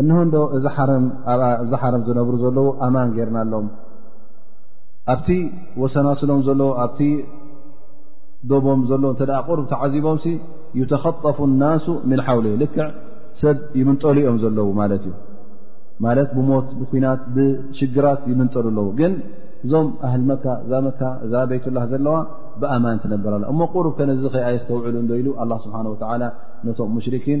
እንሆንዶ እዚ ሓረም ኣዚ ሓረም ዝነብሩ ዘለዉ ኣማን ጌርና ኣሎም ኣብቲ ወሰናስሎም ዘሎ ኣብቲ ዶቦም ዘሎ እተ ቅርብ ተዓዚቦም ሲ ይተኸጠፉ ናሱ ምን ሓውሊ ልክዕ ሰብ ይምንጠሉ እዮም ዘለዉ ማለት እዩ ማለት ብሞት ብኩናት ብሽግራት ይምንጠሉ ኣለዉ ግን እዞም ኣህል መካ እዛ መካ እዛ ቤትላ ዘለዋ ብኣማን ትነበር ኣላ እሞ ቁርብ ከነዚ ከይኣየዝተውዕሉ እዶ ኢሉ ኣላ ስብሓን ወላ ነቶም ሙሽርኪን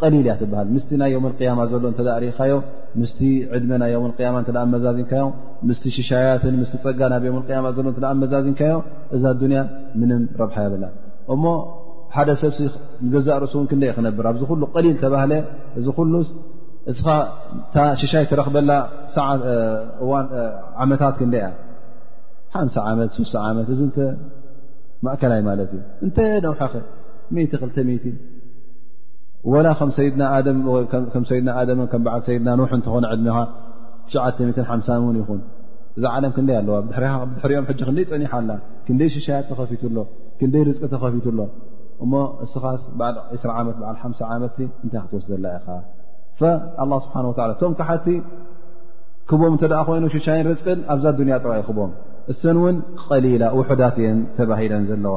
ቀሊል እያ ትበሃል ምስቲ ናይ ዮም ቅያማ ዘሎ እተ ርእኻዮ ምስቲ ዕድመ ናይ ዮም ያማ እተ ኣመዛዚንካዮ ምስቲ ሽሻያትን ምስ ፀጋ ናብ ዮም ያማ ዘሎ እተ ኣመዛዚንካዮ እዛ ኣዱንያ ምንም ረብሓ የብላ እሞ ሓደ ሰብሲ ንገዛእ ርእሱ እውን ክንደይ ክነብር ኣብዚ ኩሉ ቀሊል ተባህለ እዚ ኩሉ እስኻ እታ ሽሻይ ትረክበላ እዋን ዓመታት ክንደ እያ ሓምሳ ዓመት ሱሳ ዓመት እዚ እተ ማእከላይ ማለት እዩ እንተ ነውሓኸ ት ክልተ ወላ ከም ሰይድና ኣደምን ከም በዓል ሰይድና ኖሕ እንተኾነ ዕድሜኻ 950 እውን ይኹን እዛ ዓለም ክንደይ ኣለዋ ድሕሪኦም ሕጂ ክንደይ ፀኒሓ ኣላ ክንደይ ሽሻያት ተኸፊቱ ኣሎ ክንደይ ርዝቂ ተኸፊቱ ኣሎ እሞ እስኻስ በዓል 20 ዓመት በዓል ሓ ዓመት እንታይ ክትወስ ዘላ ኢኻ ኣላ ስብሓን ወላ እቶም ካሓቲ ክቦም እንተ ኮይኑ ሽሻይን ርዝቅን ኣብዛ ዱንያ ጥራይ ክቦም እሰን እውን ቀሊላ ውሑዳት እየን ተባሂለን ዘለዋ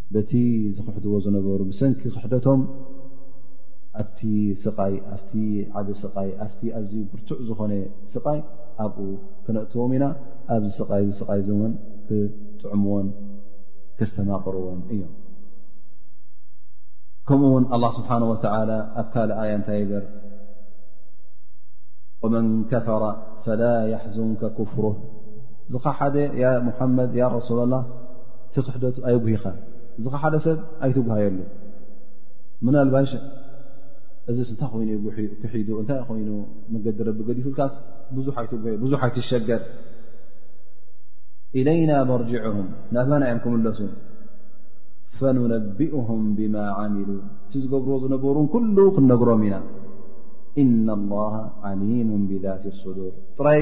በቲ ዝኽሕድዎ ዝነበሩ ብሰንኪ ክሕደቶም ኣብቲ ስቃይ ኣብቲ ዓብ ስቃይ ኣብቲ ኣዝዩ ብርቱዕ ዝኾነ ስቃይ ኣብኡ ክነእትዎም ኢና ኣብዚ ስቃይ እዚ ስቃይ እውን ክጥዕምዎን ከስተማቅርዎን እዮም ከምኡ ውን ኣላ ስብሓን ወተላ ኣብ ካልእ ኣያ እንታይ ይበር ወመን ከፈረ ፈላ የሕዙንከ ክፍሩ ዝኸሓደ ያ ሙሓመድ ያ ረሱላ ላ እቲ ክሕደቱ ኣይጉሂኻ ዝኸሓደ ሰብ ኣይትጉሃየሉ ምናልባሽ እዚ እንታይ ኮይኑ ክሒዱ እንታይ ኮይኑ መገዲ ረቢ ገዲፉልካስ ብዙሕ ኣይትጉሀ ብዙሕ ኣይትሸገር ኢለይና መርጅዕም ናባና እዮም ክምለሱ ፈኑነቢእም ብማ ዓሚሉ እቲ ዝገብርዎ ዝነበሩን ኩሉ ክንነግሮም ኢና እና ላሃ ዓሊሙ ብዛት ሱዱር ጥራይ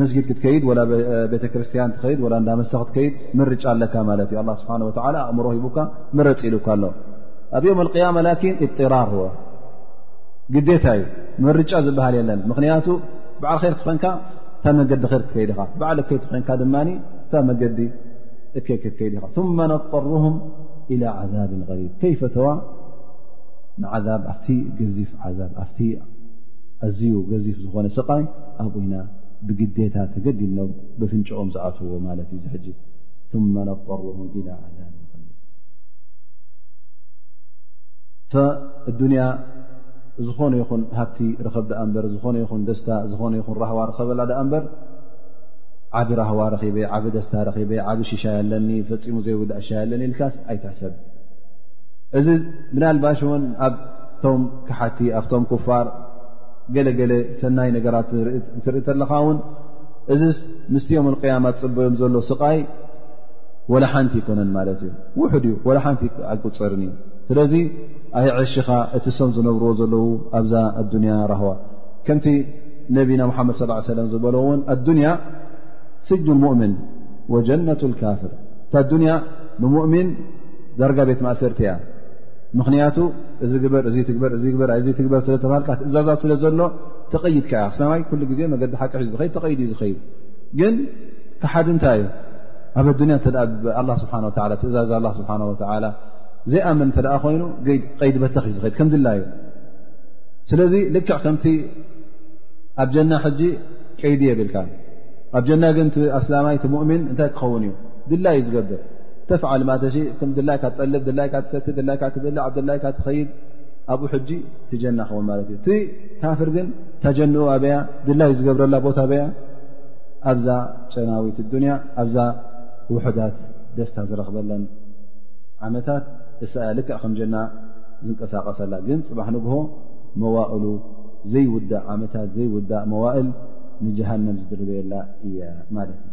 መስጊድ ክትከይድ ወላ ቤተ ክርስትያን ትኸይድ ወላ እንዳ መስተ ክትከይድ ምርጫ ኣለካ ማለት እዩ ኣላ ስብሓን ወተዓላ ኣእምሮ ሂቡካ ምረፅ ኢሉካ ኣሎ ኣብ ዮም ኣልቅያማ ላኪን እጥራር ዎ ግዴታ እዩ ምርጫ ዝበሃል የለን ምኽንያቱ በዓል ኼር ትኾንካ እታ መገዲ ር ክትከይድ ኢኻ በዓል እከይ ትኾንካ ድማ እታ መገዲ እከይ ክትከይድ ኢኻ ثመ ነጠርሁም ኢላ ዓዛብ غሪብ ከይፈተዋ ንዓዛብ ኣብቲ ገዚፍ ዓዛብ ኣብቲ ኣዝዩ ገዚፍ ዝኾነ ስቓይ ኣብኡ ኢና ብግዴታ ተገዲድኖም ብፍንጭኦም ዝኣትዎ ማለት እዩ። እዚ ሕጂ ثመ ነضጠርም ኢላ ዓዛብ ኸሊ እታ እዱንያ ዝኾነ ይኹን ሃብቲ ረኸብ ድኣ እምበር ዝኾነ ይኹን ደስታ ዝኾነ ይኹን ራህዋ ረኸበላ ድኣ እምበር ዓብ ራህዋ ረኺበ ዓብ ደስታ ረኺበ ዓብ ሽሻይ ኣለኒ ፈፂሙ ዘይውዳእ ሽሻይ ኣለኒ ኢልካስ ኣይትሕሰብ። እዚ ምናልባሽ እውን ኣብቶም ክሓቲ ኣብቶም ኩፋር ገለገለ ሰናይ ነገራት እንትርኢ ተለኻ ውን እዚ ምስቲ ዮም ቅያማ ዝፅበዮም ዘሎ ስቓይ ወላ ሓንቲ ኣይኮነን ማለት እዩ ውሑድ እዩ ወላ ሓንቲ ኣይቁፅርን እዩ ስለዚ ኣይዐሽኻ እቲ ሶም ዝነብርዎ ዘለዉ ኣብዛ ኣዱንያ ራህዋ ከምቲ ነቢና ሙሓመድ ስ ሰለም ዝበሎ እውን ኣዱንያ ስጅኑ ሙእምን ወጀነቱ ልካፍር እታ ኣዱንያ ንሙእሚን ዳርጋ ቤት ማእሰርቲ እያ ምኽንያቱ እዚ ግበር እዚ ትግበር እዚ ግበር ኣዚ ትግበር ስለተባሃልካ ትእዛዛ ስለ ዘሎ ተቐይድ ከ ክስናማይ ኩሉ ግዜ መገዲ ሓቂ ሒዩ ዝኸይድ ተቐይድ እዩ ዝኸይድ ግን ካሓዲ እንታይ እዩ ኣብ ኣዱንያ እተ ኣላ ስብሓ ወላ ትእዛዝ ኣላ ስብሓ ወላ ዘይኣምን እተ ኮይኑ ቀይዲ በተኽ እዩ ዝኸይድ ከም ድላ እዩ ስለዚ ልክዕ ከምቲ ኣብ ጀና ሕጂ ቀይዲ የብልካ ኣብ ጀና ግን ኣስላማይ ቲ ሙእምን እንታይ ክኸውን እዩ ድላ እዩ ዝገብር ተፍዓል ማ ተሽእ ከም ድላይካ ትጠልብ ድላይካ ትሰቲ ድላይካ ትብልዕ ኣብ ድላይካ ትኸይድ ኣብኡ ሕጂ ትጀና ክውን ማለት እዩ እቲ ካፍር ግን ታጀንኡ ኣበያ ድላዩ ዝገብረላ ቦታ ኣበያ ኣብዛ ጨናዊት ዱንያ ኣብዛ ውሑዳት ደስታ ዝረኽበለን ዓመታት እሳያ ልክዕ ከም ጀና ዝንቀሳቀሰላ ግን ፅባሕ ንግሆ መዋእሉ ዘይውዳእ ዓመታት ዘይውዳእ መዋእል ንጀሃንም ዝድርበየላ እያ ማለት እዩ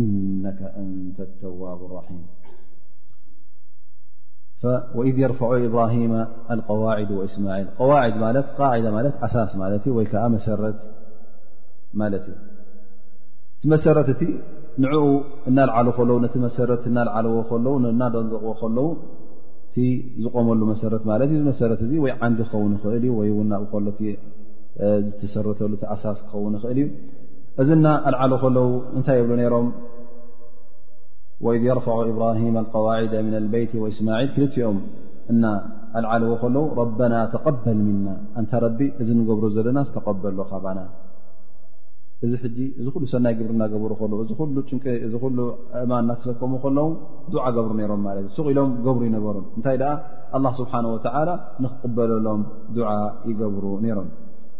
እነከ ኣንተ ተዋብ ራሒም ወኢድ የርፈዑ ኢብራሂማ ኣልቀዋዒድ ወእስማዒል ቀዋዒድ ማለት ቃዒዳ ማለት ኣሳስ ማለት እዩ ወይ ከዓ መሰረት ማለት እዩ እቲ መሰረት እቲ ንዕኡ እናልዓሉ ከለዉ ነቲ መሰረት እናልዓልዎ ከለዉ እናደንዘቕዎ ከለዉ እቲ ዝቆመሉ መሰረት ማለት እዩ ዝመሰረት እዚ ወይ ዓንዲ ክኸውን ይኽእል እዩ ወይ እውን ናብኡ ከሎ ዝተሰረተሉ ተኣሳስ ክኸውን ይኽእል እዩ እዚ እና ኣልዓሉ ከለዉ እንታይ የብሉ ነይሮም ወኢድ የርፍዑ ኢብራሂም ኣልቀዋዒደ ምና ልበይቲ ወእስማዒል ክልቲኦም እና ኣልዓልዎ ከለዉ ረበና ተቐበል ምና ኣንታ ረቢ እዚ ንገብሮ ዘለና ዝተቐበሎ ካባና እዚ ሕጂ እዚ ኩሉ ሰናይ ግብሪ እናገበሩ ከለዉ እዚ ኩሉ ጭንቂ እዚ ኩሉ እማን እናተሰከሙ ከለዉ ዱዓ ገብሩ ነይሮም ማለት እዩ ሱቕ ኢሎም ገብሩ ይነበሩ እንታይ ደኣ ኣላ ስብሓን ወተዓላ ንክቕበለሎም ዱዓ ይገብሩ ነይሮም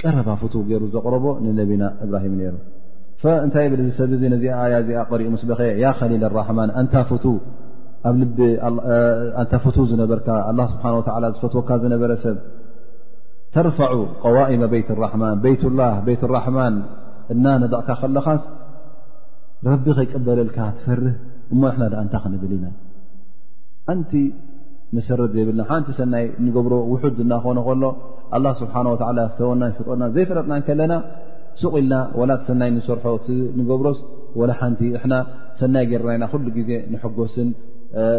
ቀረባ ፍትው ገይሩ ዘቕረቦ ንነቢና እብራሂም ነይሩ እንታይ ብል እዚ ሰብ እ ነዚኣ ኣያ እዚኣ ቀሪኡ ምስ በኸ ያ ከሊል ራሕማን ኣንታ ፍቱ ዝነበርካ ኣላ ስብሓ ወላ ዝፈትወካ ዝነበረ ሰብ ተርፋዑ ቀዋኢመ ቤት ራሕማን ቤትላ ቤት ራሕማን እና ነድቕካ ከለኻስ ረቢ ከይቀበለልካ ትፈርህ እሞ ንሕና ኣ እንታ ክንብል ኢና ኣንቲ መሰረት ዘይብልና ሓንቲ ሰናይ ንገብሮ ውሑድ እናኾነ ከሎ ኣላ ስብሓን ወላ ፍተወናን ፍጦናን ዘይፈለጥና ከለና ሱቕ ኢልና ወላ እቲ ሰናይ ንሰርሖ እቲ ንገብሮስ ወላ ሓንቲ እሕና ሰናይ ገርናኢና ኩሉ ግዜ ንሐጎስን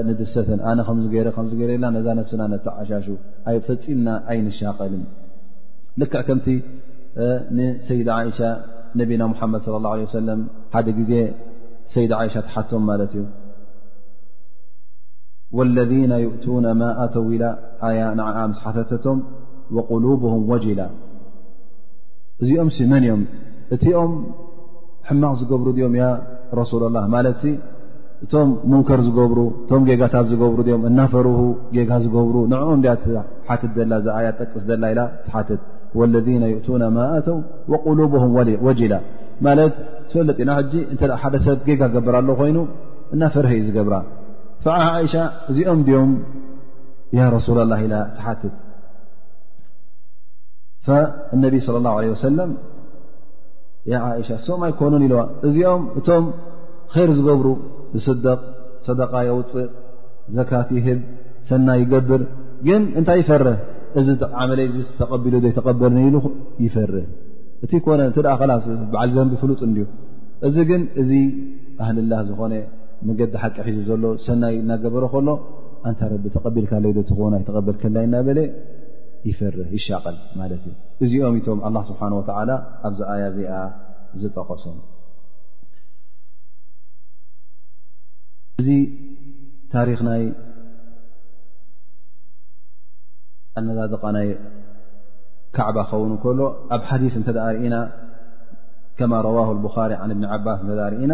ንድሰትን ኣነ ከምዚ ገይረ ከምዚ ገይረ ኢልና ነዛ ነፍስና ነተዓሻሹ ኣይ ፈፂምና ኣይንሻቐልን ልክዕ ከምቲ ንሰይድ ዓይሻ ነቢና ሙሓመድ ስለ ላ ለ ሰለም ሓደ ግዜ ሰይድ ዓይሻ ትሓቶም ማለት እዩ ወለذነ ይእቱነ ማ ኣተው ኢላ ኣያ ንዓኣ ምስ ሓተተቶም ወቁሉብም ወጅላ እዚኦም ሲ መን እዮም እቲኦም ሕማቕ ዝገብሩ ድኦም ያ ረሱላ ላ ማለት ሲ እቶም ሙንከር ዝገብሩ እቶም ጌጋታት ዝገብሩ ድኦም እናፈርሁ ጌጋ ዝገብሩ ንዕኦም ድያ ትሓትት ዘላ እዛ ኣያ ጠቅስ ዘላ ኢላ ትሓትት ወለذነ ይእቱነ ማ ኣተው ወቁሉብም ወጅላ ማለት ትፈልጥ ኢና ሕጂ እተ ሓደ ሰብ ጌጋ ገበር ኣሎ ኮይኑ እናፈርሀ እዩ ዝገብራ ዓ እሻ እዚኦም ድም ያ ረሱላ ላ ኢላ ትሓትት ነቢ صለ ላه ለ ወሰለም እሻ ሶም ኣይኮኑን ኢለዋ እዚኦም እቶም ኸይር ዝገብሩ ዝስደቕ ሰደቃ የውፅእ ዘካት ይህብ ሰና ይገብር ግን እንታይ ይፈርህ እዚ ዓመለይ ዚ ተቐቢሉ ዘይተቐበል ኢሉ ይፈርህ እቲ ኮነ እተ ላ በዓል ዘንቢ ፍሉጥ እንድዩ እዚ ግን እዚ ኣህልላህ ዝኾነ መገዲ ሓቂ ሒዙ ዘሎ ሰናይ እናገበረ ከሎ ኣንታ ረቢ ተቐቢልካ ለይዶ ትኾን ኣይተቐበልከላይ እናበለ ይፈርህ ይሻቐል ማለት እዩ እዚኦም እቶም ኣላ ስብሓን ወተዓላ ኣብዚ ኣያ እዚኣ ዝጠቐሶም እዚ ታሪክ ናይ ኣነዳድቃ ናይ ካዕባ ክኸውን ከሎ ኣብ ሓዲስ እንተ ርእና ከማ ረዋ ብኻሪ ን እብኒ ዓባስ እተ ርእና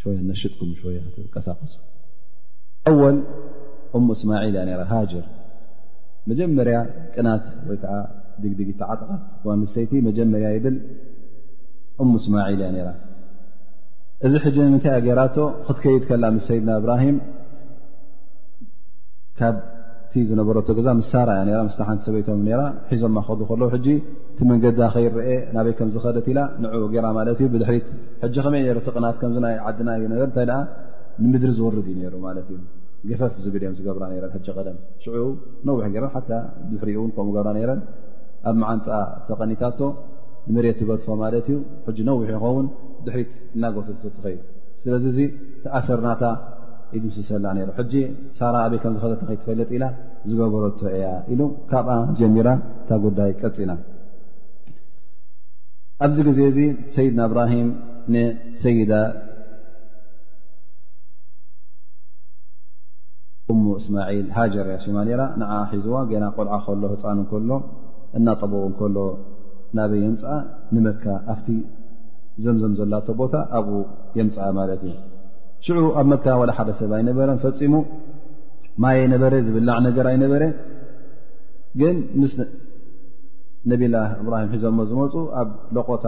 ሸወያ ነሽጥኩም ሸወያ ክትንቀሳቀሱ ኣወል እሙ እስማዒል እያ ነራ ሃጅር መጀመርያ ቅናት ወይ ከዓ ድግድግ ተዓጠቓት ዋንሰይቲ መጀመርያ ይብል እሙ እስማዒል እያ ነራ እዚ ሕጂ ንምንታይ እያ ገይራቶ ክትከይድ ከላ ምስ ሰይድና እብራሂም ካብቲ ዝነበረቶ ገዛ ምሳራ እያ ራ ምስ ሓንቲ ሰበይቶም ነራ ሒዞማ ክኸዱ ከለዉ ሕጂ እቲ መንገዳ ከይረአ ናበይ ከም ዝኸደት ኢላ ንዑ ገይራ ማለት እዩ ብድሕሪት ሕጂ ከመይ ነሩ እቲ ቅናት ከምዚ ናይ ዓድና እዩ ነበር እንታይ ንምድሪ ዝወርድ እዩ ነሩ ማለት እዩ ገፈፍ ዝብል እዮም ዝገብራ ነረን ሕጂ ቀደም ሽዑ ነዊሕ ገረን ሓታ ድሕሪኡ እውን ከምኡ ገብራ ነረን ኣብ መዓንጣ ተቐኒታቶ ንመሬት ትገድፎ ማለት እዩ ሕጂ ነዊሕ ይኸውን ድሕሪት እናጎተቶ ትኸዩ ስለዚ እዚ ተኣሰርናታ ይድምስሰላ ነሩ ሕጂ ሳራ ኣበይ ከም ዝኸዘት ንኸይትፈልጥ ኢላ ዝገበረቶ እያ ኢሉ ካብኣ ጀሚራ እታ ጉዳይ ቀፂና ኣብዚ ግዜ እዚ ሰይድና እብራሂም ንሰይዳ እሙ እስማዒል ሃጀር እያ ሽማ ነራ ንዓ ሒዝዋ ገና ቆልዓ ከሎ ህፃን እንከሎ እናጠበው እንከሎ ናበይ የምፅኣ ንመካ ኣብቲ ዘምዘም ዘላቶ ቦታ ኣብኡ የምፅኣ ማለት እዩ ሽዑ ኣብ መካ ዋላ ሓደ ሰብ ኣይነበረን ፈፂሙ ማይ ኣይነበረ ዝብላዕ ነገር ኣይነበረ ግን ነብላ እብራሂም ሒዞሞ ዝመፁ ኣብ ለቆታ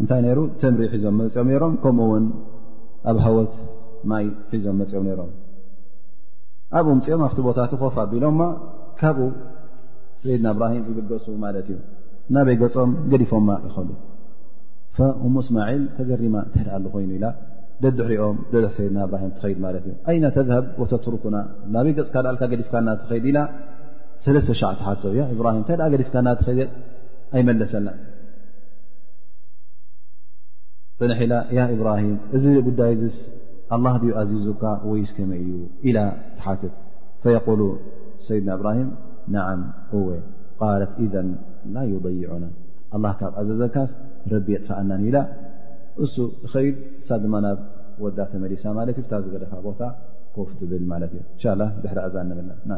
እንታይ ነይሩ ተምሪ ሒዞም መፅኦም ነሮም ከምኡ ውን ኣብ ሃወት ማይ ሒዞም መፅኦም ነሮም ኣብኡ ምፅኦም ኣብቲ ቦታት ኮፍ ኣቢሎማ ካብኡ ሰይድና እብራሂም ይብገሱ ማለት እዩ ናበይ ገፆም ገዲፎማ ይኸሉ እሙ እስማዒል ተገሪማ ትህድ ኣሉ ኮይኑ ኢላ ደድሕሪኦም ደድ ሰይድና እብራሂም ትኸይድ ማለት እዩ ኣይና ተዝሀብ ወተትርኩና ናበይ ገፅካ ዳልካ ገዲፍካና ትኸይድ ኢላ ሰለስተ ሻዕ ትሓቶ እያ እብራሂም እንታይ ደ ገዲፍካ ናትኸደ ኣይመለሰና ፅንሕ ኢላ ያ እብራሂም እዚ ጉዳይ እዚስ ኣላ ድዩ ኣዚዙካ ወይስ ከመይ እዩ ኢላ ትሓትት ፈየቁሉ ሰይድና እብራሂም ናዓም እወ ቃለት እዘን ላ ዩضይዑና ኣላ ካብ ኣዘዘካስ ረቢ የጥፋኣናን ኢላ እሱ ኸይድ እሳ ድማ ናብ ወዳ ተመሊሳ ማለት እዩ ፍታ ዝበለካ ቦታ ኮፍ ትብል ማለት እዩ እንሻ ላ ድሕሪ ኣዛ ንብልና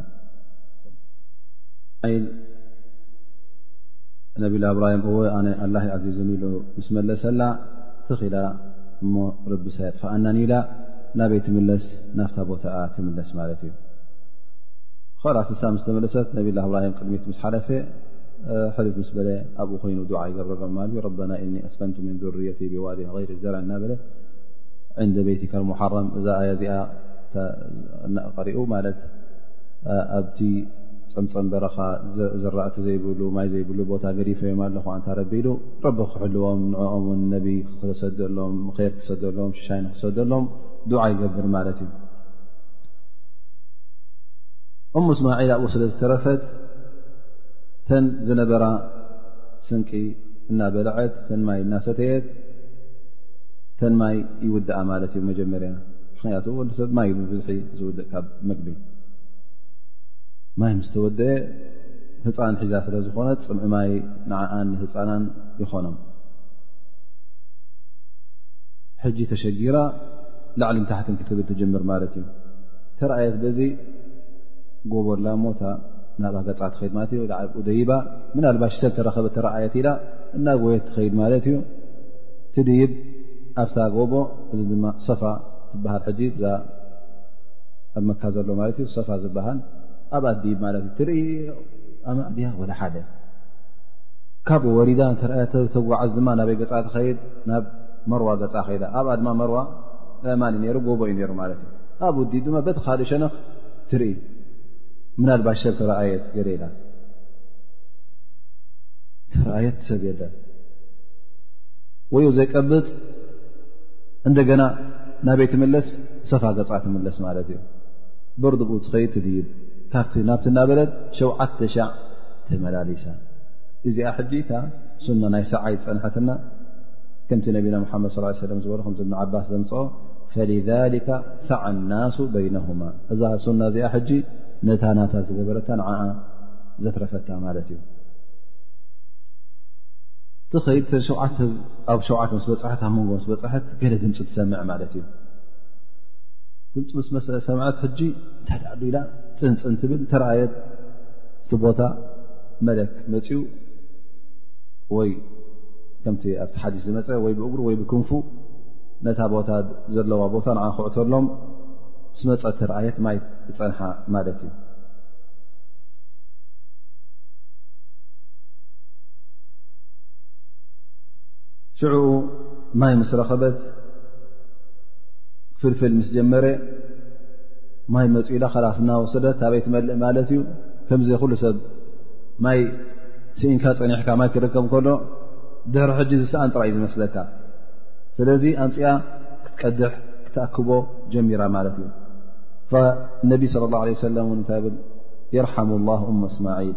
ነቢላ እብራሂም እወ ኣነ ኣላ ዓዚዙኒ ኢሉ ምስ መለሰላ ትኺኢላ እሞ ርብሳ የጥፋኣናን ኢላ ናበይ ትምለስ ናፍታ ቦታኣ ትምለስ ማለት እዩ ኸላስ ንሳ ምስ ተመለሰት ነብላ እብራሂም ቅድሚት ምስ ሓለፈ ሕሪፍ ምስ በለ ኣብኡ ኮይኑ ድዓ ይገብረሎም ማለት እዩ ረበና እኒ ኣስከንቱ ምን ዱርየቲ ብዋዲ ይር ዘር እናበለ ዕንደ ቤትካል ሙሓረም እዛ ኣያ እዚኣ ሪኡ ማለት ኣብቲ ፀምፀም በረኻ ዝራእቲ ዘይብሉ ማይ ዘይብሉ ቦታ ገዲፈዮም ኣለኹ ኣንታ ረቢ ኢሉ ረቢ ክሕልዎም ንዕኦም ውን ነቢ ክሰደሎም ር ክሰደሎም ሽሻይ ንክሰደሎም ዱዓ ይገብር ማለት እዩ እሙ እስማዒል ኣብኡ ስለ ዝተረፈት ተን ዝነበራ ስንቂ እናበልዐት ተን ማይ እናሰተየት ተን ማይ ይውድኣ ማለት እዩ መጀመርያ ምክንያቱ ወዲ ሰብ ማይ ብዙሒ ዝውድእ ካብ መግቢ ማይ ምስ ተወደአ ህፃን ሒዛ ስለ ዝኾነ ፅምዒ ማይ ንዓኣን ንህፃናን ይኾኖም ሕጂ ተሸጊራ ላዕልን ታሕትን ክትብል ትጀምር ማለት እዩ ተረኣየት በዚ ጎቦላ ሞታ ናብ ኣገፃ ትኸይድ ማለት እዩ ደይባ ምናልባሽ ሰብ ተረኸበ ተረኣየት ኢላ እና ጎየት ትኸይድ ማለት እዩ ትድይብ ኣብታ ጎቦ እዚ ድማ ሰፋ ትበሃል ሕጂ ኣብ መካ ዘሎ ማለት እዩ ሰፋ ዝበሃል ኣብ ኣዲብ ማለት እዩ ትርኢ ኣማእድያ ወደ ሓደ ካብኡ ወሪዳ እተርኣያ ተጓዓዝ ድማ ናበይ ገፃ ትኸይድ ናብ መርዋ ገፃ ከይዳ ኣብኣ ድማ መርዋ እእማን እዩ ነይሩ ጎቦ እዩ ነይሩ ማለት እዩ ኣብ ውዲ ድማ በቲ ካልእ ሸነኽ ትርኢ ምናልባሽ ሰብ ተረኣየት ገደ ኢላ ተረኣየት ሰብ የለ ወይኡ ዘይቀብፅ እንደገና ናበይ ትምለስ ሰፋ ገፃ ትምለስ ማለት እዩ በርድኡ ትኸይድ ትድይብ ካብቲ ናብቲ እናበለት ሸውዓተ ሻዕ ተመላሊሳ እዚኣ ሕጂ እታ ሱና ናይ ሰዓይ ዝፀንሐትና ከምቲ ነቢና ሓመድ ስ ሰለ ዝበሩ ከምዚ እብን ዓባስ ዘምፅኦ ፈሊذ ሰዓ ናሱ በይነሁማ እዛ ሱና እዚኣ ሕጂ ነታ ናታ ዝገበረታ ንዓኣ ዘትረፈታ ማለት እዩ ትኸይድ ኣብ ሸውዓተ ምስ በፅሐት ኣብ መንጎ ምስ በፅሐት ገለ ድምፂ ትሰምዕ ማለት እዩ ድምፂ ምስ መሰሰምዐት ሕጂ እንታይ ዳኣ ቢላ ፅንፅን ትብል ተረኣየት እቲ ቦታ መለክ መፅኡ ወይ ከምቲ ኣብቲ ሓዲስ ዝመፀ ወይ ብእግሩ ወይ ብክንፉ ነታ ቦታ ዘለዋ ቦታ ንዓ ክዕተሎም ምስ መፀት ተረኣየት ማይ ዝፀንሓ ማለት እዩ ሽዑኡ ማይ ምስ ረኸበት ፍልፍል ምስ ጀመረ ማይ መፅ ኢላ ከላስ እናወሰደት ኣበይ ትመልእ ማለት እዩ ከምዚ ኩሉ ሰብ ማይ ስኢንካ ፀኒሕካ ማይ ክርከብ ከሎ ድሕሪ ሕጂ ዝሰኣን ጥራይ እዩ ዝመስለካ ስለዚ ኣምፅኣ ክትቀድሕ ክትኣክቦ ጀሚራ ማለት እዩ ነቢ ስለ ላ ለ ሰለም ን እንታይ ብል የርሓሙ ላ እማ እስማዒል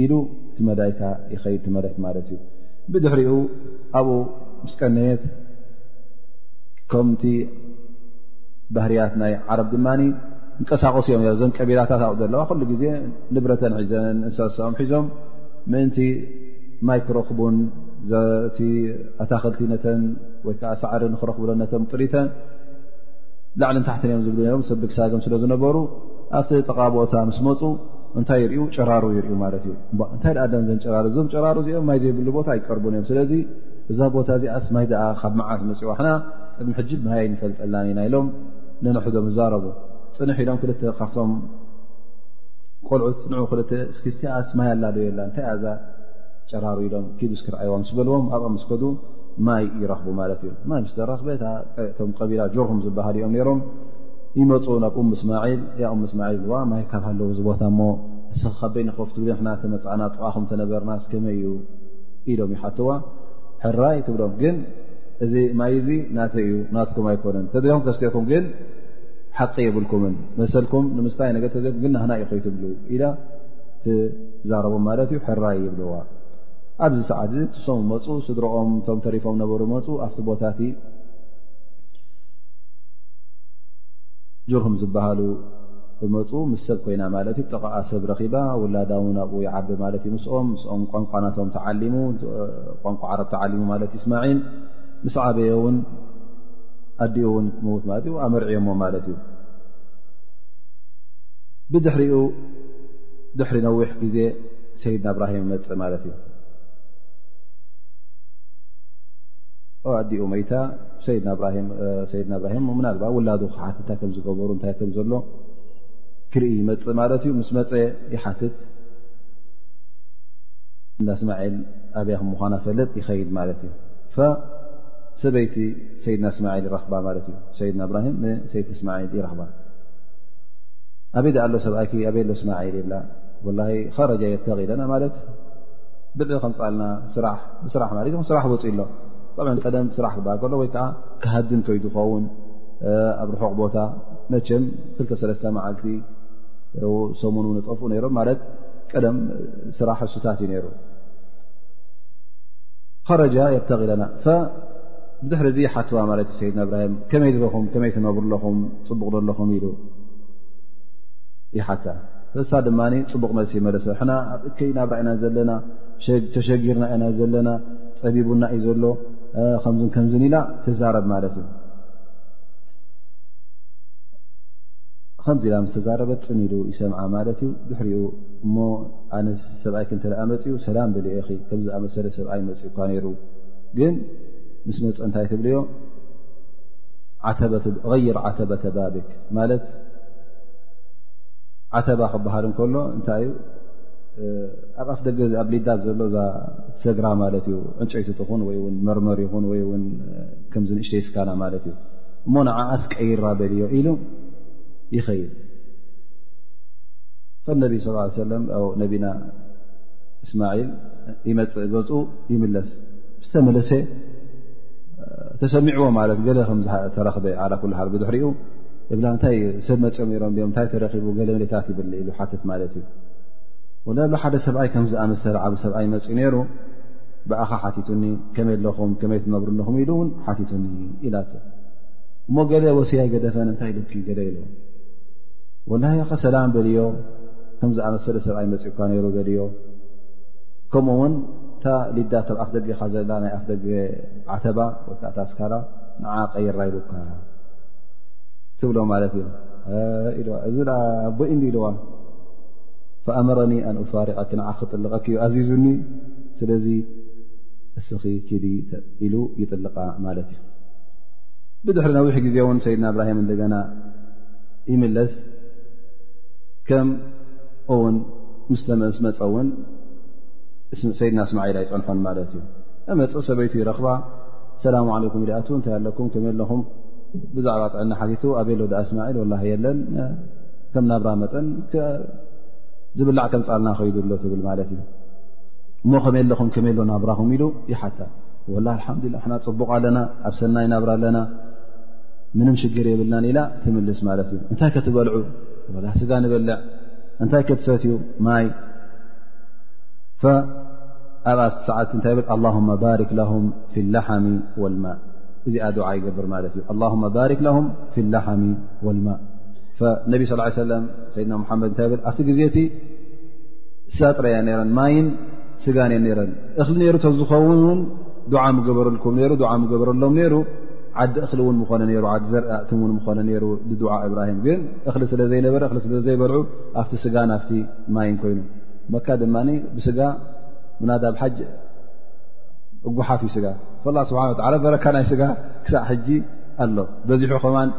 ኢሉ እቲ መዳይካ ይኸይድ ትመርሕ ማለት እዩ ብድሕሪኡ ኣብኡ ምስ ቀነየት ከምቲ ባህርያት ናይ ዓረብ ድማ ንቀሳቀሱ እዮም ዘን ቀቢላታት ኣብኡ ዘለዋ ኩሉ ግዜ ንብረተን ሒዘን እንሳሳኦም ሒዞም ምእንቲ ማይ ክረኽቡን ዘቲ ኣታክልቲ ነተን ወይከዓ ሳዕሪ ንክረኽብሎ ነተም ጥሪተን ላዕልን ታሕትን እዮም ዝብሉ ሮም ሰብ ብግሳግም ስለ ዝነበሩ ኣብቲ ጠቓቦታ ምስ መፁ እንታይ ይርዩ ጨራሩ ይርዩ ማለት እዩ እንታይ ኣ ዘን ጨራሩ እዞም ጨራሩ እዚኦም ማይ ዘይብሉ ቦታ ኣይቀርቡን እዮም ስለዚ እዛ ቦታ እዚኣስ ማይ ደኣ ካብ መዓት መፅኡ ኣሕና ቅድሚ ሕጂ ማይ ንፈልጠላን ኢና ኢሎም ንንሕዶም ዛረቡ ፅንሕ ኢሎም ክልተ ካብቶም ቆልዑት ንዑ ክልተ እስኪፍቲኣስ ማይ ኣላዶ የላ እንታይ ኣዛ ጨራሩ ኢሎም ኪዱ ስክርኣይዋ ምስ በልዎም ኣብኦም ምስ ከዱ ማይ ይረኽቡ ማለት እዩ ማይ ምስ ዘረኽበ እቶም ቀቢላ ጆርሁም ዝበሃሉ እዮም ነይሮም ይመፁ ናብ ኡም እስማዒል ያ ኡም እስማዒል ዋ ማይ ካብ ሃለዉ እዚ ቦታ እሞ እስኺ ካበይ ንኸፍ ትብሊ ንሕና ተመፃእና ጥቓኹም ተነበርና ስከመይ እዩ ኢሎም ይሓትዋ ሕራይ ትብሎም ግን እዚ ማይ እዚ ናተ እዩ ናትኩም ኣይኮነን ተደኹም ከስተኩም ግን ሓቂ የብልኩምን መሰልኩም ንምስታይ ነገር ተዘኩም ግን ናህና እዩ ከይትብሉ ኢላ ትዛረቦም ማለት እዩ ሕራይ ይብልዋ ኣብዚ ሰዓት እዚ ትሶም መፁ ስድሮኦም እቶም ተሪፎም ነበሩ መፁ ኣብቲ ቦታ እቲ ጅርሁም ዝበሃሉ ብመፁ ምስ ሰብ ኮይና ማለት እዩ ጠቓኣ ሰብ ረኺባ ውላዳ ውን ኣብኡ ይዓቢ ማለት እዩ ምስኦም ምስኦም ቋንቋናቶም ተዓሊሙ ቋንቋ ዓረብ ተዓሊሙ ማለት ዩ እስማዒን ምስ ዓበዮ ውን ኣዲኡ ውን ክትመውት ማለት እዩ ኣመርዕዮሞ ማለት እዩ ብድሕሪኡ ድሕሪ ነዊሕ ግዜ ሰይድና እብራሂም ይመፅእ ማለት እዩ ኣዲኡ መይታ ሰይድና እብራሂም ምናልባ ውላዱ ክሓት እንታይ ከም ዝገበሩ እንታይ ከም ዘሎ ክርኢ ይመፅእ ማለት እዩ ምስ መፀ ይሓትት እንዳ እስማዒል ኣብያ ኹም ምዃና ፈለጥ ይኸይድ ማለት እዩ ሰበይቲ ሰይድና እስማዒል ይረኽባ ማለት እዩ ሰይድና እብራሂም ንሰይቲ እስማዒል ይረኽባ ኣበይ ዳኣ ኣሎ ሰብኣይኪ ኣበይ ኣሎ እስማዒል ይብላ ወላ ኸረጃ የብተቂ ለና ማለት ብልዒ ከምፃልና ስራሕ ብስራሕ ማለት እ ስራሕ ወፅእ ኣሎ ን ቀደም ስራሕ ክበሃል ከሎ ወይ ከዓ ክሃድም ከይዱ ኸውን ኣብ ርሑቕ ቦታ መቸም ክልተ ሰለስተ መዓልቲ ሰሙን ውን ጠፍኡ ነይሮም ማለት ቀደም ስራሕ እሱታት እዩ ነይሩ ኸረጃ የብተቂ ለና ብድሕሪ እዚ ሓትዋ ማለት ዩ ሰይድና እብራሂም ከመይ ድለኹም ከመይ ትነብሩ ኣለኹም ፅቡቕ ዘለኹም ኢሉ ይሓታ እሳ ድማ ፅቡቕ መልሲ መለሰ ሕና ኣብ እከይ ናብራ ኢና ዘለና ተሸጊርና ኢና ዘለና ፀቢቡና እዩ ዘሎ ከምዝን ከምዝን ኢና ትዛረብ ማለት እዩ ከምዚ ኢላ ምስ ተዛረበት ፅን ኢሉ ይሰምዓ ማለት እዩ ድሕሪኡ እሞ ኣነ ሰብኣይክ እንተ መፅኡ ሰላም ብልኢኺ ከምዝኣመሰለ ሰብኣይ መፅኡ እኳ ነይሩ ግን ምስ መፀ እንታይ ትብልዮ ይር ዓተበተ ባብክ ማለት ዓተባ ክበሃል እንከሎ እንታይ እዩ ኣብ ኣፍ ደገ ኣብ ሊዳት ዘሎ ሰግራ ማለት እዩ ዕንጨይቲ ትኹን ወይ ውን መርመር ይኹን ወይ ውን ከምዚ ንእሽተይ ስካና ማለት እዩ እሞ ንዓኣስ ቀይራ በልዮ ኢሉ ይኸይድ ነቢ ስ ሰለም ነቢና እስማዒል ይመፅእ ገፁ ይምለስ ዝተመለሰ ተሰሚዕዎ ማለት ገለ ከምዝተረክበ ዓላ ኩሉ ሓል ብድሕሪኡ እብላ እንታይ ሰብ መፅኦም ሮም ም እንታይ ተረኪቡ ገለ መሌታት ይብል ኢሉ ሓትት ማለት እዩ ወላ ብ ሓደ ሰብኣይ ከም ዝኣመሰለ ዓብ ሰብኣይ መፅኡ ነይሩ ብኣኻ ሓቲቱኒ ከመይ ኣለኹም ከመይ ትነብሩ ኣለኹም ኢሉ እውን ሓቲቱኒ ኢላቶ እሞ ገለ ወሲያ ገደፈን እንታይ ኢሉኪ ገለ ኢሎ ወላ ያኸ ሰላም በልዮ ከም ዝኣመሰለ ሰብኣይ መፅኡካ ነይሩ በልዮ ከምኡ ውን እታ ሊዳ ተብ ኣፍ ደገኻ ዘላ ናይ ኣፍ ደገ ዓተባ ወይከዓ ታስካራ ንዓ ቀይራ ኢሉካ ትብሎ ማለት እዩ ኢዋ እዚ ኣቦይ እንዲ ኢልዋ ፈኣመረኒ ኣን ፋርቀኪ ንዓ ክጥልቐኪ እዩ ኣዚዙኒ ስለዚ እስኺ ኪዲ ኢሉ ይጥልቃ ማለት እዩ ብድሕሪ ነዊሕ ግዜ እውን ሰይድና እብራሂም እንደገና ይምለስ ከም እውን ምስተመስ መፀ እውን ሰይድና እስማዒል ኣይፀንሖን ማለት እዩ እመፅ ሰበይቱ ይረኽባ ሰላሙ ዓለይኩም ኢኣት እንታይ ኣለኩም ከመይ ኣለኹም ብዛዕባ ጥዕና ሓቲቱ ኣበሎ ዳኣ እስማዒል ወላ የለን ከም ናብራ መጠን ዝብላዕ ከምፃልና ከይዱ ኣሎ ትብል ማለት እዩ እሞ ከመይ ኣለኹም ከመይ ኣሎ ናብራኹም ኢሉ ይሓታ ወላ ኣልሓምዱላ ሕና ፅቡቕ ኣለና ኣብ ሰናይ ናብራ ኣለና ምንም ሽግር የብልናን ኢላ ትምልስ ማለት እዩ እንታይ ከትበልዑ ወላ ስጋ ንበልዕ እንታይ ከትሰትዩ ማይ ኣብ ኣሰዓት እንታይ ይብል ኣላሁማ ባሪክ ላሁም ፊ ላሓሚ ወልማ እዚኣ ድዓ ይገብር ማለት እዩ ኣላሁማ ባሪክ ላሁም ፊ ላሓሚ ወልማ ነቢ ስ ሰለም ሰይድና ሙሓመድ እንታይ ብል ኣብቲ ግዜ እቲ ሳጥረ እያ ነረን ማይን ስጋን እየን ነረን እኽሊ ነይሩ ተዝኸውን እውን ዱዓ ምገበረልኩም ነሩ ዓ ምገበረሎም ነይሩ ዓዲ እኽሊ እውን ምኾነ ሩ ዓዲ ዘርእእት ውን ምኾነ ነይሩ ብድዓ እብራሂም ግን እኽሊ ስለ ዘይነበረ እሊ ስለ ዘይበልዑ ኣብቲ ስጋን ኣብቲ ማይን ኮይኑ መካ ድማ ብስጋ ምናዳ ብ ሓጅ እጉሓፍ ዩ ስጋ ላ ስብሓ በረካ ናይ ስጋ ክሳዕ ሕጂ ኣሎ በዚሑ ከማን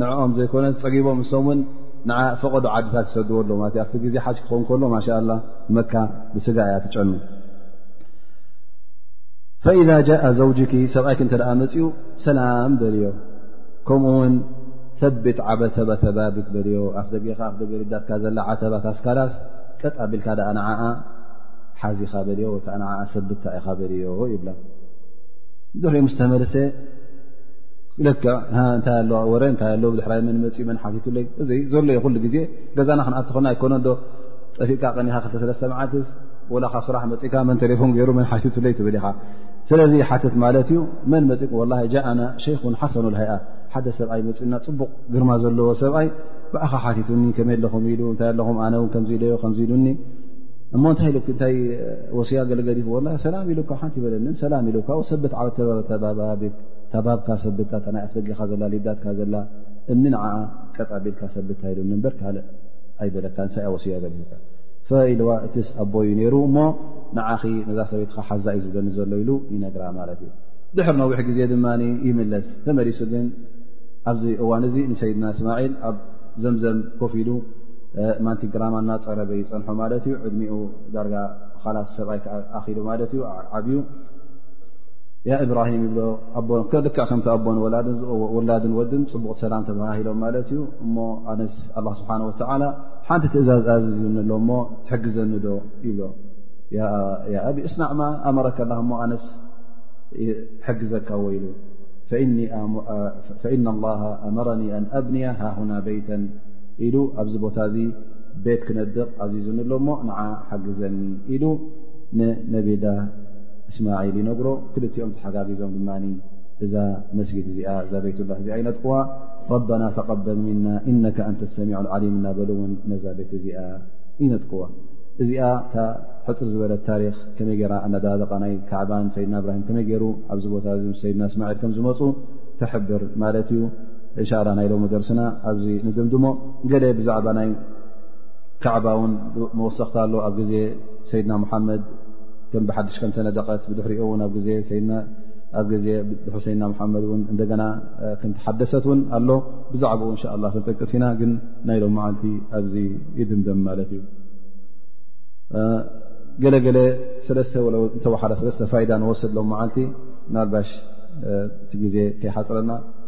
ንዕኦም ዘይኮነ ፀጊቦም እሶም ውን ን ፈቐዶ ዓድታት ይሰድዎ ኣሎ ማለት ዩ ኣብቲ ግዜ ሓጅ ክኸውን ከሎ ማሻ ላ መካ ብስጋ እያ ትጨኑ ፈኢዛ ጃء ዘውጅኪ ሰብኣይክ እንተ መፅኡ ሰላም በልዮ ከምኡ ውን ተቢት ዓበተበተባቢት በልዮ ኣፍ ደጌኻ ኣ ደገ ርዳትካ ዘላ ዓተባት ኣስካላስ ቀጥ ኣቢልካ ኣ ንዓኣ ሓዚኻ በልዮ ወይከዓ ንዓኣ ሰብታ ኢኻ በልዮ ይብላ ድሕሪኡ ምስ ተመልሰ ል እታይ ኣለ ወረ እታይ ኣለ ድሕራይ መን መፅ መን ሓቲቱለይ እዚ ዘሎ ዩ ኩሉ ግዜ ገዛና ክንኣት ኾና ኣይኮነ ዶ ጠፊእካ ቀኒኻ ክሰለስተ መዓልትስ ወላ ካብ ስራሕ መፅእካ መን ቴሌፎን ገይሩ መን ሓቲቱለይ ትብል ኢኻ ስለዚ ሓትት ማለት እዩ መን መፅ ወላ ጃእና ሸይኹን ሓሰኑ ሃይኣ ሓደ ሰብኣይ መፅኡና ፅቡቕ ግርማ ዘለዎ ሰብኣይ ብኣኻ ሓቲቱኒ ከመይ ኣለኹም ኢሉ እታይ ኣለኹም ኣነ ውን ከምዚ ኢለዮ ከምዚ ኢሉኒ እሞ እንታይ ሉ እንታይ ወሲያ ገለገዲ ክበና ሰላም ኢሉ ሓንቲ ይበለኒ ሰላም ኢሉ ብ ሰብት ዓወት ተባብካ ሰብታ ናይ ኣፍደጊኻ ዘላ ሊብዳትካ ዘላ እምኒ ንዓ ቀጣ ቤልካ ሰብታ ኢሉ ንበር ካልእ ኣይበለካ ንሳያ ወሲያ ገ ፈኢልዋ እቲስ ኣቦዩ ነይሩ እሞ ንዓኺ ነዛ ሰበትካ ሓዛ እዩ ዝብለኒ ዘሎ ኢሉ ይነግራ ማለት እዩ ድሕር ነዊሕ ግዜ ድማ ይምለስ ተመሊሱ ግን ኣብዚ እዋን እዚ ንሰይድና እስማዒል ኣብ ዘምዘም ኮፍ ኢሉ ማንቲግራማ እናፀረበ ይፀንሖ ማለት እዩ ዕድሚኡ ዳርጋ ላስ ሰብኣይ ኣኪሉ ማለት እዩ ዓብዩ ያ እብራሂም ይብሎ ኣቦልካ ከምቲ ኣቦን ወላድን ወድን ፅቡቅ ሰላም ተባሃሂሎም ማለት እዩ እሞ ኣነስ ኣላ ስብሓን ወተላ ሓንቲ ትእዛዝ ኣዝዝ ንሎ እሞ ትሕግዘኒ ዶ ይብሎ ኣብ እስናዕማ ኣመረከ ላ እሞ ኣነስ ሕግዘካ ወይሉ ፈኢና ላ ኣመረኒ ኣን ኣብንያ ሃሁና በይተን ኢሉ ኣብዚ ቦታ እዚ ቤት ክነድቕ ኣዚዙኒ ኣሎ እሞ ንዓ ሓግዘኒ ኢሉ ንነቢላ እስማዒል ይነግሮ ክልቲኦም ተሓጋጊዞም ድማ እዛ መስጊድ እዚኣ እዛ ቤትላ እዚኣ ይነድቅዋ ረበና ተቀበል ምና እነካ ኣንተ ሰሚዑ ዓሊም እናበሉ እውን ነዛ ቤት እዚኣ ይነድቅዋ እዚኣ እታ ሕፅር ዝበለት ታሪክ ከመይ ገራ ኣነዳደቃ ናይ ካዕባን ሰይድና እብራሂም ከመይ ገይሩ ኣብዚ ቦታ እዚ ምስ ሰይድና እስማዒል ከም ዝመፁ ተሕብር ማለት እዩ እሻራ ናይ ሎሚ ደርስና ኣብዚ ንድምድሞ ገለ ብዛዕባ ናይ ካዕባ ውን መወሰኽታ ኣሎ ኣብ ግዜ ሰይድና ሙሓመድ ከም ብሓድሽ ከም ተነደቐት ብድሕሪኦ ውን ኣብ ግዜ ሰይድና ሙሓመድ ን እንደገና ከም ተሓደሰት ውን ኣሎ ብዛዕባኡ እንሻ ላ ክንጠቅስ ኢና ግን ናይ ሎም መዓልቲ ኣብዚ ይድምደም ማለት እዩ ገለገለ ሰለስተ እንተወሓዳ ሰለስተ ፋይዳ ንወስድ ሎም መዓልቲ ናልባሽ እቲ ግዜ ከይሓፅረና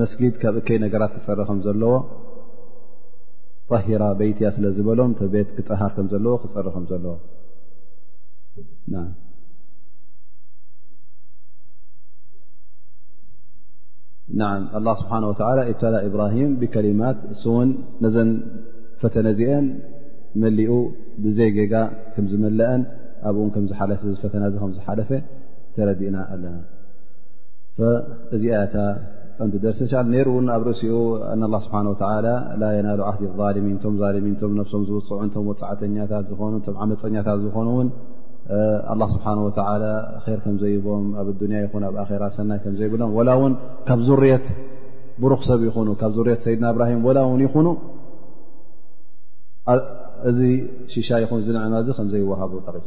መስጊድ ካብ እከይ ነገራት ክፀረ ከም ዘለዎ ሂራ ቤትያ ስለ ዝበሎም ቲ ቤት ክጠሃር ከም ዘለዎ ክፀረ ከም ዘለዎ ኣላ ስብሓን ወተላ ኢብተላ ኢብራሂም ብከሊማት እሱውን ነዘን ፈተነ ዚአን መሊኡ ብዘይ ጌጋ ከም ዝመለአን ኣብኡን ከም ዝሓለፈ ዝፈተና ዚ ከም ዝሓለፈ ተረዲእና ኣለና እዚኣ እታ ቀንዲ ደርሲ ቻል ነይሩ እውን ኣብ ርእሲኡ ኣላ ስብሓን ወተላ ላ የናሉ ዓህዲ ዛልሚን እቶም ዛልሚን እቶም ነብሶም ዝውፅዑ እቶም ወፃዕተኛታት ዝኾኑ እቶም ዓመፀኛታት ዝኾኑ እውን ኣላ ስብሓን ወተላ ር ከምዘይቦም ኣብ ኣዱንያ ይኹን ኣብ ኣራ ሰናይ ከምዘይብሎም ወላ እውን ካብ ዙርት ብሩኽ ሰብ ይኹኑ ካብ ዙርት ሰይድና እብራሂም ወላ እውን ይኹኑ እዚ ሽሻ ይኹን ዝንዕማ እዚ ከምዘይወሃቡ ጠቂሱ